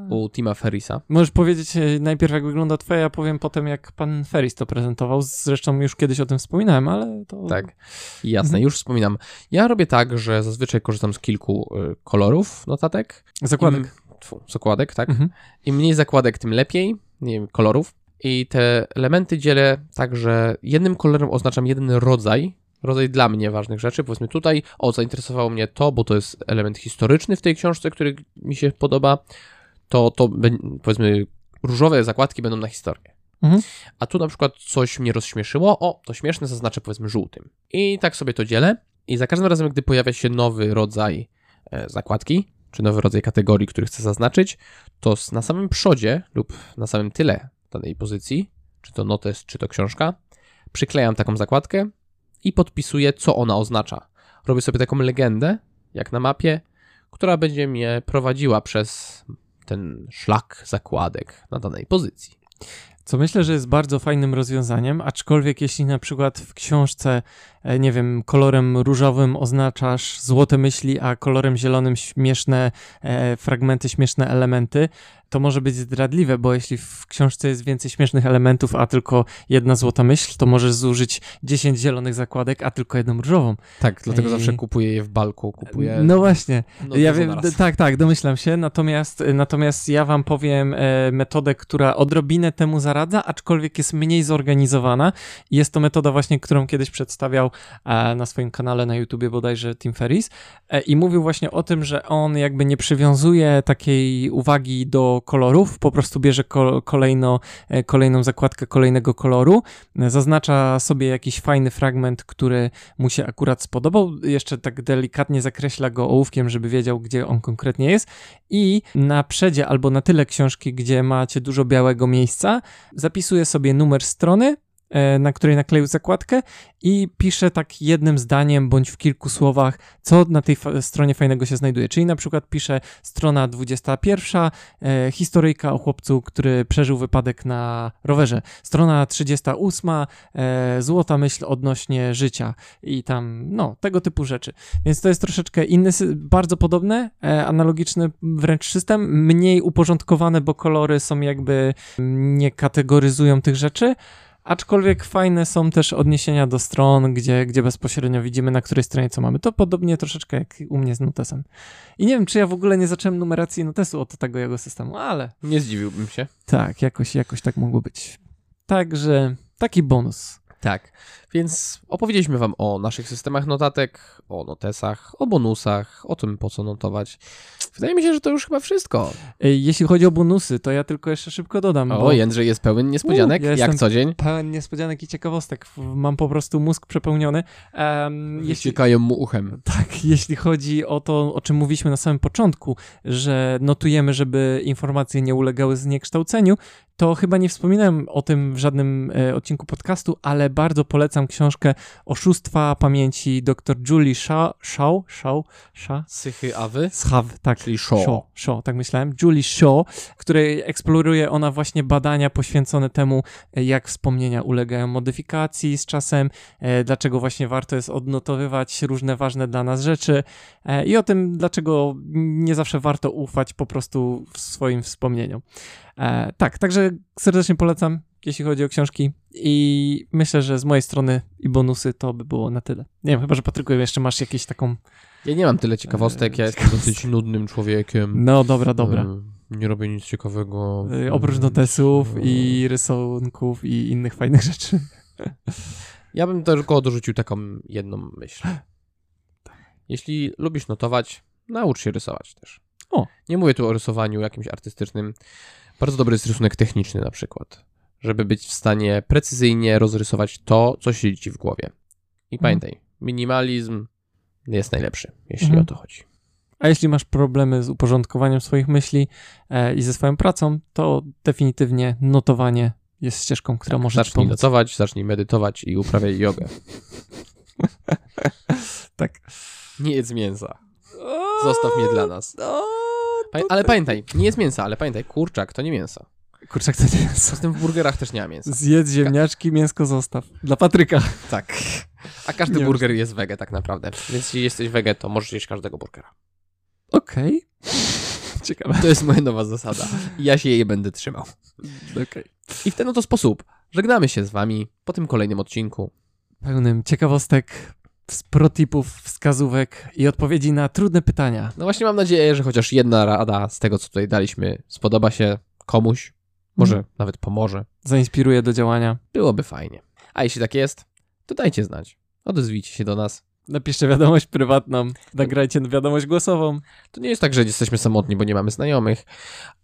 u Tima Ferrisa. Możesz powiedzieć e, najpierw, jak wygląda twoja, ja powiem potem, jak pan Ferris to prezentował. Zresztą już kiedyś o tym wspominałem, ale to... Tak, jasne, już wspominam. Ja robię tak, że zazwyczaj korzystam z kilku y, kolorów notatek. Zakładek tfu, zakładek, tak? Mhm. Im mniej zakładek, tym lepiej, nie wiem, kolorów. I te elementy dzielę tak, że jednym kolorem oznaczam jeden rodzaj, rodzaj dla mnie ważnych rzeczy. Powiedzmy tutaj, o, zainteresowało mnie to, bo to jest element historyczny w tej książce, który mi się podoba. To, to powiedzmy, różowe zakładki będą na historię. Mhm. A tu na przykład coś mnie rozśmieszyło, o, to śmieszne zaznaczę powiedzmy żółtym. I tak sobie to dzielę. I za każdym razem, gdy pojawia się nowy rodzaj e, zakładki, czy nowy rodzaj kategorii, który chcę zaznaczyć, to na samym przodzie lub na samym tyle danej pozycji, czy to notes, czy to książka, przyklejam taką zakładkę i podpisuję, co ona oznacza. Robię sobie taką legendę, jak na mapie, która będzie mnie prowadziła przez ten szlak zakładek na danej pozycji. Co myślę, że jest bardzo fajnym rozwiązaniem, aczkolwiek jeśli na przykład w książce nie wiem, kolorem różowym oznaczasz złote myśli, a kolorem zielonym śmieszne e, fragmenty, śmieszne elementy, to może być zdradliwe, bo jeśli w książce jest więcej śmiesznych elementów, a tylko jedna złota myśl, to możesz zużyć 10 zielonych zakładek, a tylko jedną różową. Tak, dlatego I... zawsze kupuję je w balku, kupuję... No właśnie, no ja wiem, tak, tak, domyślam się, natomiast, natomiast ja wam powiem e, metodę, która odrobinę temu zaradza, aczkolwiek jest mniej zorganizowana. Jest to metoda właśnie, którą kiedyś przedstawiał E, na swoim kanale na YouTubie bodajże Tim Ferris e, i mówił właśnie o tym, że on jakby nie przywiązuje takiej uwagi do kolorów, po prostu bierze kolejno, e, kolejną zakładkę kolejnego koloru, zaznacza sobie jakiś fajny fragment, który mu się akurat spodobał, jeszcze tak delikatnie zakreśla go ołówkiem, żeby wiedział, gdzie on konkretnie jest. I na przedzie albo na tyle książki, gdzie macie dużo białego miejsca, zapisuje sobie numer strony, E, na której nakleił zakładkę i pisze tak jednym zdaniem bądź w kilku słowach, co na tej stronie fajnego się znajduje. Czyli na przykład pisze strona 21, e, historyjka o chłopcu, który przeżył wypadek na rowerze. Strona 38, e, złota myśl odnośnie życia i tam, no, tego typu rzeczy. Więc to jest troszeczkę inny, bardzo podobne, e, analogiczny wręcz system, mniej uporządkowane, bo kolory są jakby, nie kategoryzują tych rzeczy, Aczkolwiek fajne są też odniesienia do stron, gdzie, gdzie bezpośrednio widzimy, na której stronie co mamy. To podobnie troszeczkę jak u mnie z notesem. I nie wiem, czy ja w ogóle nie zacząłem numeracji notesu od tego jego systemu, ale. Nie zdziwiłbym się. Tak, jakoś, jakoś tak mogło być. Także taki bonus. Tak, więc opowiedzieliśmy Wam o naszych systemach notatek, o notesach, o bonusach, o tym po co notować. Wydaje mi się, że to już chyba wszystko. Jeśli chodzi o bonusy, to ja tylko jeszcze szybko dodam. O, bo... Jędrzej jest pełen niespodzianek, ja jak co dzień. Pełen niespodzianek i ciekawostek. Mam po prostu mózg przepełniony. Um, jeśli... mu uchem. Tak, jeśli chodzi o to, o czym mówiliśmy na samym początku, że notujemy, żeby informacje nie ulegały zniekształceniu, to chyba nie wspominałem o tym w żadnym e, odcinku podcastu, ale ale bardzo polecam książkę Oszustwa pamięci dr Julie Shaw, Shaw, Shaw, Shaw, Sychy Awy? Schaw, tak. Czyli Shaw. Shaw, Shaw, tak myślałem. Julie Shaw, której eksploruje ona właśnie badania poświęcone temu, e, jak wspomnienia ulegają modyfikacji z czasem, e, dlaczego właśnie warto jest odnotowywać różne ważne dla nas rzeczy e, i o tym, dlaczego nie zawsze warto ufać po prostu w swoim wspomnieniom. Tak, także serdecznie polecam, jeśli chodzi o książki i myślę, że z mojej strony i bonusy to by było na tyle. Nie wiem, chyba, że Patryku jeszcze masz jakieś taką... Ja nie mam tyle ciekawostek, ja jestem dosyć nudnym człowiekiem. No dobra, dobra. E, Nie robię nic ciekawego. Y, Oprócz notesów i rysunków i innych fajnych rzeczy. Ja bym tylko dorzucił taką jedną myśl. Jeśli lubisz notować, naucz się rysować też. O. Nie mówię tu o rysowaniu jakimś artystycznym. Bardzo dobry jest rysunek techniczny na przykład, żeby być w stanie precyzyjnie rozrysować to, co siedzi ci w głowie. I Mhm. pamiętaj, minimalizm jest najlepszy, jeśli Mhm. o to chodzi. A jeśli masz problemy z uporządkowaniem swoich myśli e, i ze swoją pracą, to definitywnie notowanie jest ścieżką, która może ci Zacznij pomóc. notować, zacznij medytować i uprawiaj jogę. Tak. Nie jedz mięsa. Zostaw mnie dla nas. Pa- ale pamiętaj, nie jest mięsa, ale pamiętaj, kurczak to nie mięso. Kurczak to nie jest. Zatem w burgerach też nie ma mięsa. Zjedz ziemniaczki, mięsko zostaw. Dla Patryka. Tak. A każdy Nie burger jest wege tak naprawdę. Więc jeśli jesteś wege, to możesz jeść każdego burgera. Okej. Ciekawe. To jest moja nowa zasada. Ja się jej będę trzymał. Okej. I w ten oto sposób żegnamy się z wami po tym kolejnym odcinku. Pełnym ciekawostek, protipów, wskazówek i odpowiedzi na trudne pytania. No właśnie mam nadzieję, że chociaż jedna rada z tego, co tutaj daliśmy, spodoba się komuś. Może Mhm. nawet pomoże. Zainspiruje do działania. Byłoby fajnie. A jeśli tak jest, to dajcie znać. Odezwijcie się do nas. Napiszcie wiadomość prywatną, nagrajcie wiadomość głosową. To nie jest tak, że jesteśmy samotni, bo nie mamy znajomych,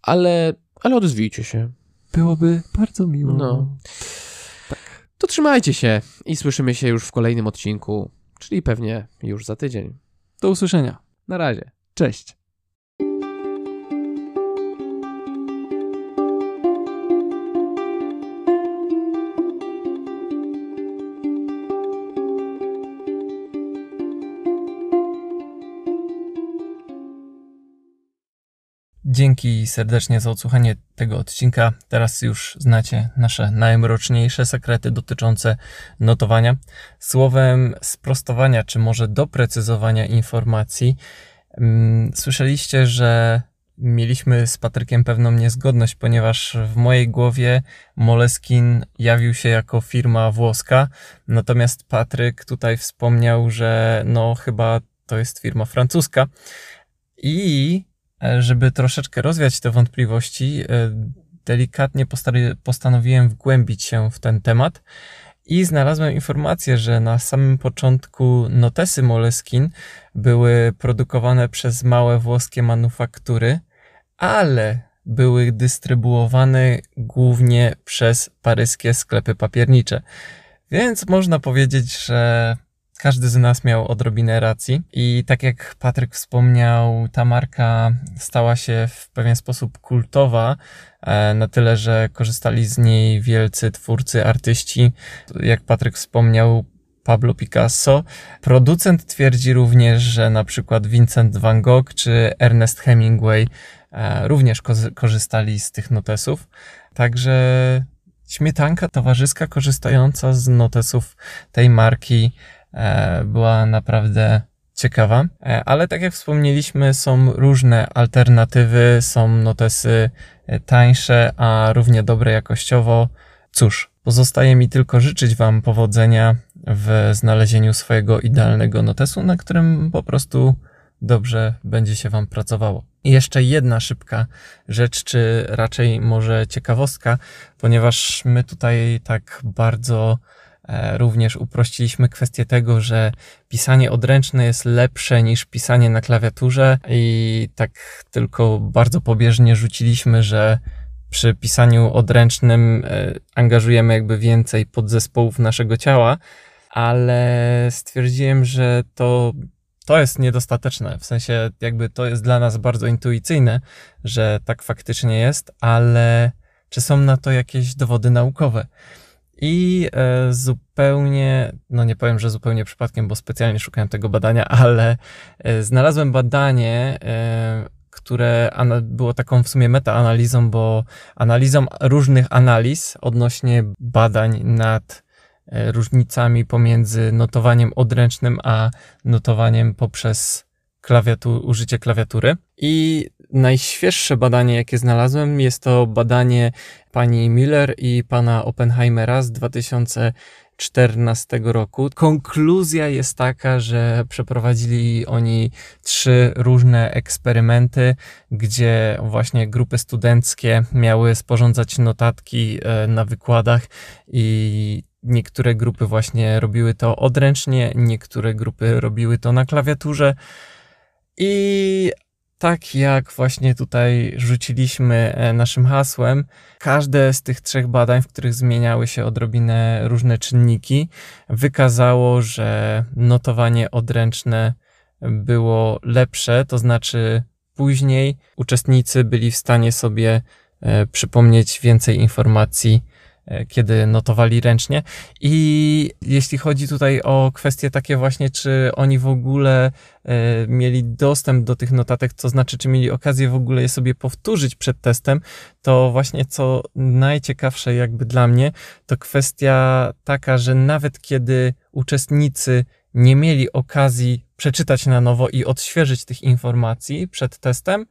ale, ale odezwijcie się. Byłoby bardzo miło. No. To trzymajcie się i słyszymy się już w kolejnym odcinku, czyli pewnie już za tydzień. Do usłyszenia. Na razie. Cześć. Dzięki serdecznie za odsłuchanie tego odcinka. Teraz już znacie nasze najmroczniejsze sekrety dotyczące notowania. Słowem sprostowania, czy może doprecyzowania informacji. Mm, Słyszeliście, że mieliśmy z Patrykiem pewną niezgodność, ponieważ w mojej głowie Moleskin jawił się jako firma włoska, natomiast Patryk tutaj wspomniał, że no chyba to jest firma francuska. I żeby troszeczkę rozwiać te wątpliwości, e, delikatnie postanowiłem wgłębić się w ten temat i znalazłem informację, że na samym początku notesy Moleskin były produkowane przez małe włoskie manufaktury, ale były dystrybuowane głównie przez paryskie sklepy papiernicze. Więc można powiedzieć, że każdy z nas miał odrobinę racji. I tak jak Patryk wspomniał, ta marka stała się w pewien sposób kultowa, e, na tyle, że korzystali z niej wielcy twórcy, artyści. Jak Patryk wspomniał, Pablo Picasso. Producent twierdzi również, że na przykład Vincent van Gogh czy Ernest Hemingway e, również korzystali z tych notesów. Także śmietanka towarzyska korzystająca z notesów tej marki była naprawdę ciekawa. E, Ale tak jak wspomnieliśmy, są różne alternatywy, są notesy e, tańsze, a równie dobre jakościowo. Cóż, pozostaje mi tylko życzyć Wam powodzenia w znalezieniu swojego idealnego notesu, na którym po prostu dobrze będzie się Wam pracowało. I jeszcze jedna szybka rzecz, czy raczej może ciekawostka, ponieważ my tutaj tak bardzo e, również uprościliśmy kwestię tego, że pisanie odręczne jest lepsze niż pisanie na klawiaturze i tak tylko bardzo pobieżnie rzuciliśmy, że przy pisaniu odręcznym e, angażujemy jakby więcej podzespołów naszego ciała, ale stwierdziłem, że to, to jest niedostateczne. W sensie, jakby to jest dla nas bardzo intuicyjne, że tak faktycznie jest, ale czy są na to jakieś dowody naukowe? I e, zupełnie, no nie powiem, że zupełnie przypadkiem, bo specjalnie szukałem tego badania, ale e, znalazłem badanie, e, które było taką w sumie metaanalizą, bo analizą różnych analiz odnośnie badań nad różnicami pomiędzy notowaniem odręcznym a notowaniem poprzez klawiatur, użycie klawiatury. I najświeższe badanie, jakie znalazłem, jest to badanie pani Miller i pana Oppenheimera z 2014 roku. Konkluzja jest taka, że przeprowadzili oni trzy różne eksperymenty, gdzie właśnie grupy studenckie miały sporządzać notatki e, na wykładach i niektóre grupy właśnie robiły to odręcznie, niektóre grupy robiły to na klawiaturze. I tak jak właśnie tutaj rzuciliśmy e, naszym hasłem, każde z tych trzech badań, w których zmieniały się odrobinę różne czynniki, wykazało, że notowanie odręczne było lepsze, to znaczy później uczestnicy byli w stanie sobie e, przypomnieć więcej informacji kiedy notowali ręcznie. I jeśli chodzi tutaj o kwestie takie właśnie, czy oni w ogóle e, mieli dostęp do tych notatek, to znaczy, czy mieli okazję w ogóle je sobie powtórzyć przed testem, to właśnie co najciekawsze jakby dla mnie, to kwestia taka, że nawet kiedy uczestnicy nie mieli okazji przeczytać na nowo i odświeżyć tych informacji przed testem,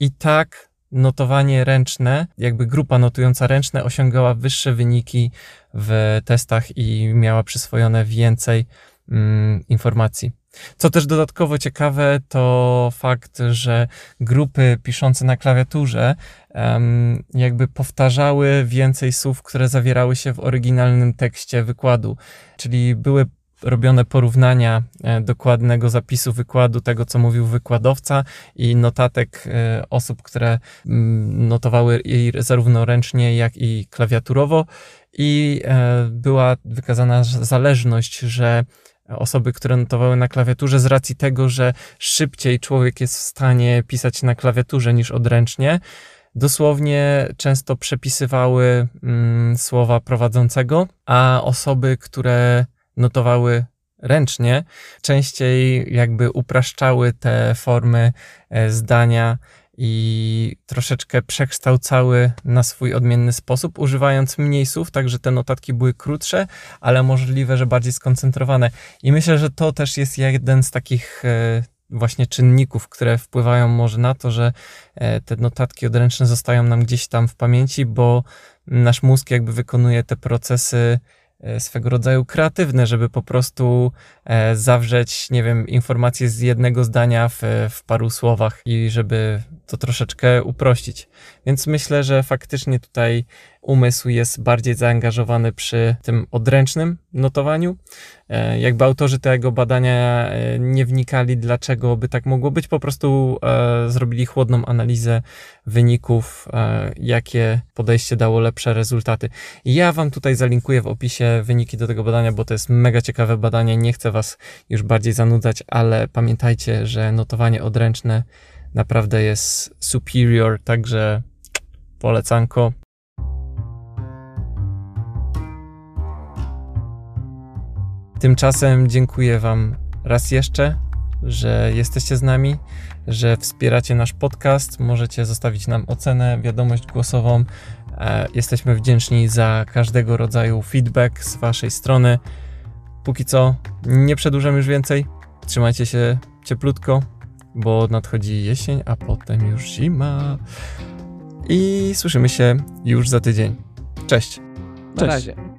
i tak notowanie ręczne, jakby grupa notująca ręczne osiągała wyższe wyniki w testach i miała przyswojone więcej mm, informacji. Co też dodatkowo ciekawe, to fakt, że grupy piszące na klawiaturze um, jakby powtarzały więcej słów, które zawierały się w oryginalnym tekście wykładu, czyli były robione porównania e, dokładnego zapisu wykładu, tego co mówił wykładowca i notatek e, osób, które mm, notowały zarówno ręcznie, jak i klawiaturowo. I e, była wykazana zależność, że osoby, które notowały na klawiaturze, z racji tego, że szybciej człowiek jest w stanie pisać na klawiaturze niż odręcznie, dosłownie często przepisywały mm, słowa prowadzącego, a osoby, które notowały ręcznie, częściej jakby upraszczały te formy e, zdania i troszeczkę przekształcały na swój odmienny sposób, używając mniej słów, tak że te notatki były krótsze, ale możliwe, że bardziej skoncentrowane. I myślę, że to też jest jeden z takich e, właśnie czynników, które wpływają może na to, że e, te notatki odręczne zostają nam gdzieś tam w pamięci, bo nasz mózg jakby wykonuje te procesy swego rodzaju kreatywne, żeby po prostu e, zawrzeć, nie wiem, informacje z jednego zdania w, w paru słowach i żeby to troszeczkę uprościć. Więc myślę, że faktycznie tutaj umysł jest bardziej zaangażowany przy tym odręcznym notowaniu. E, jakby autorzy tego badania e, nie wnikali, dlaczego by tak mogło być, po prostu e, zrobili chłodną analizę wyników, jakie podejście dało lepsze rezultaty. Ja Wam tutaj zalinkuję w opisie wyniki do tego badania, bo to jest mega ciekawe badanie. Nie chcę Was już bardziej zanudzać, ale pamiętajcie, że notowanie odręczne naprawdę jest superior, także polecanko. Tymczasem dziękuję Wam raz jeszcze, że jesteście z nami, że wspieracie nasz podcast. Możecie zostawić nam ocenę, wiadomość głosową. E, jesteśmy wdzięczni za każdego rodzaju feedback z Waszej strony. Póki co, nie przedłużam już więcej. Trzymajcie się cieplutko, bo nadchodzi jesień, a potem już zima. I słyszymy się już za tydzień. Cześć. Na Cześć. razie.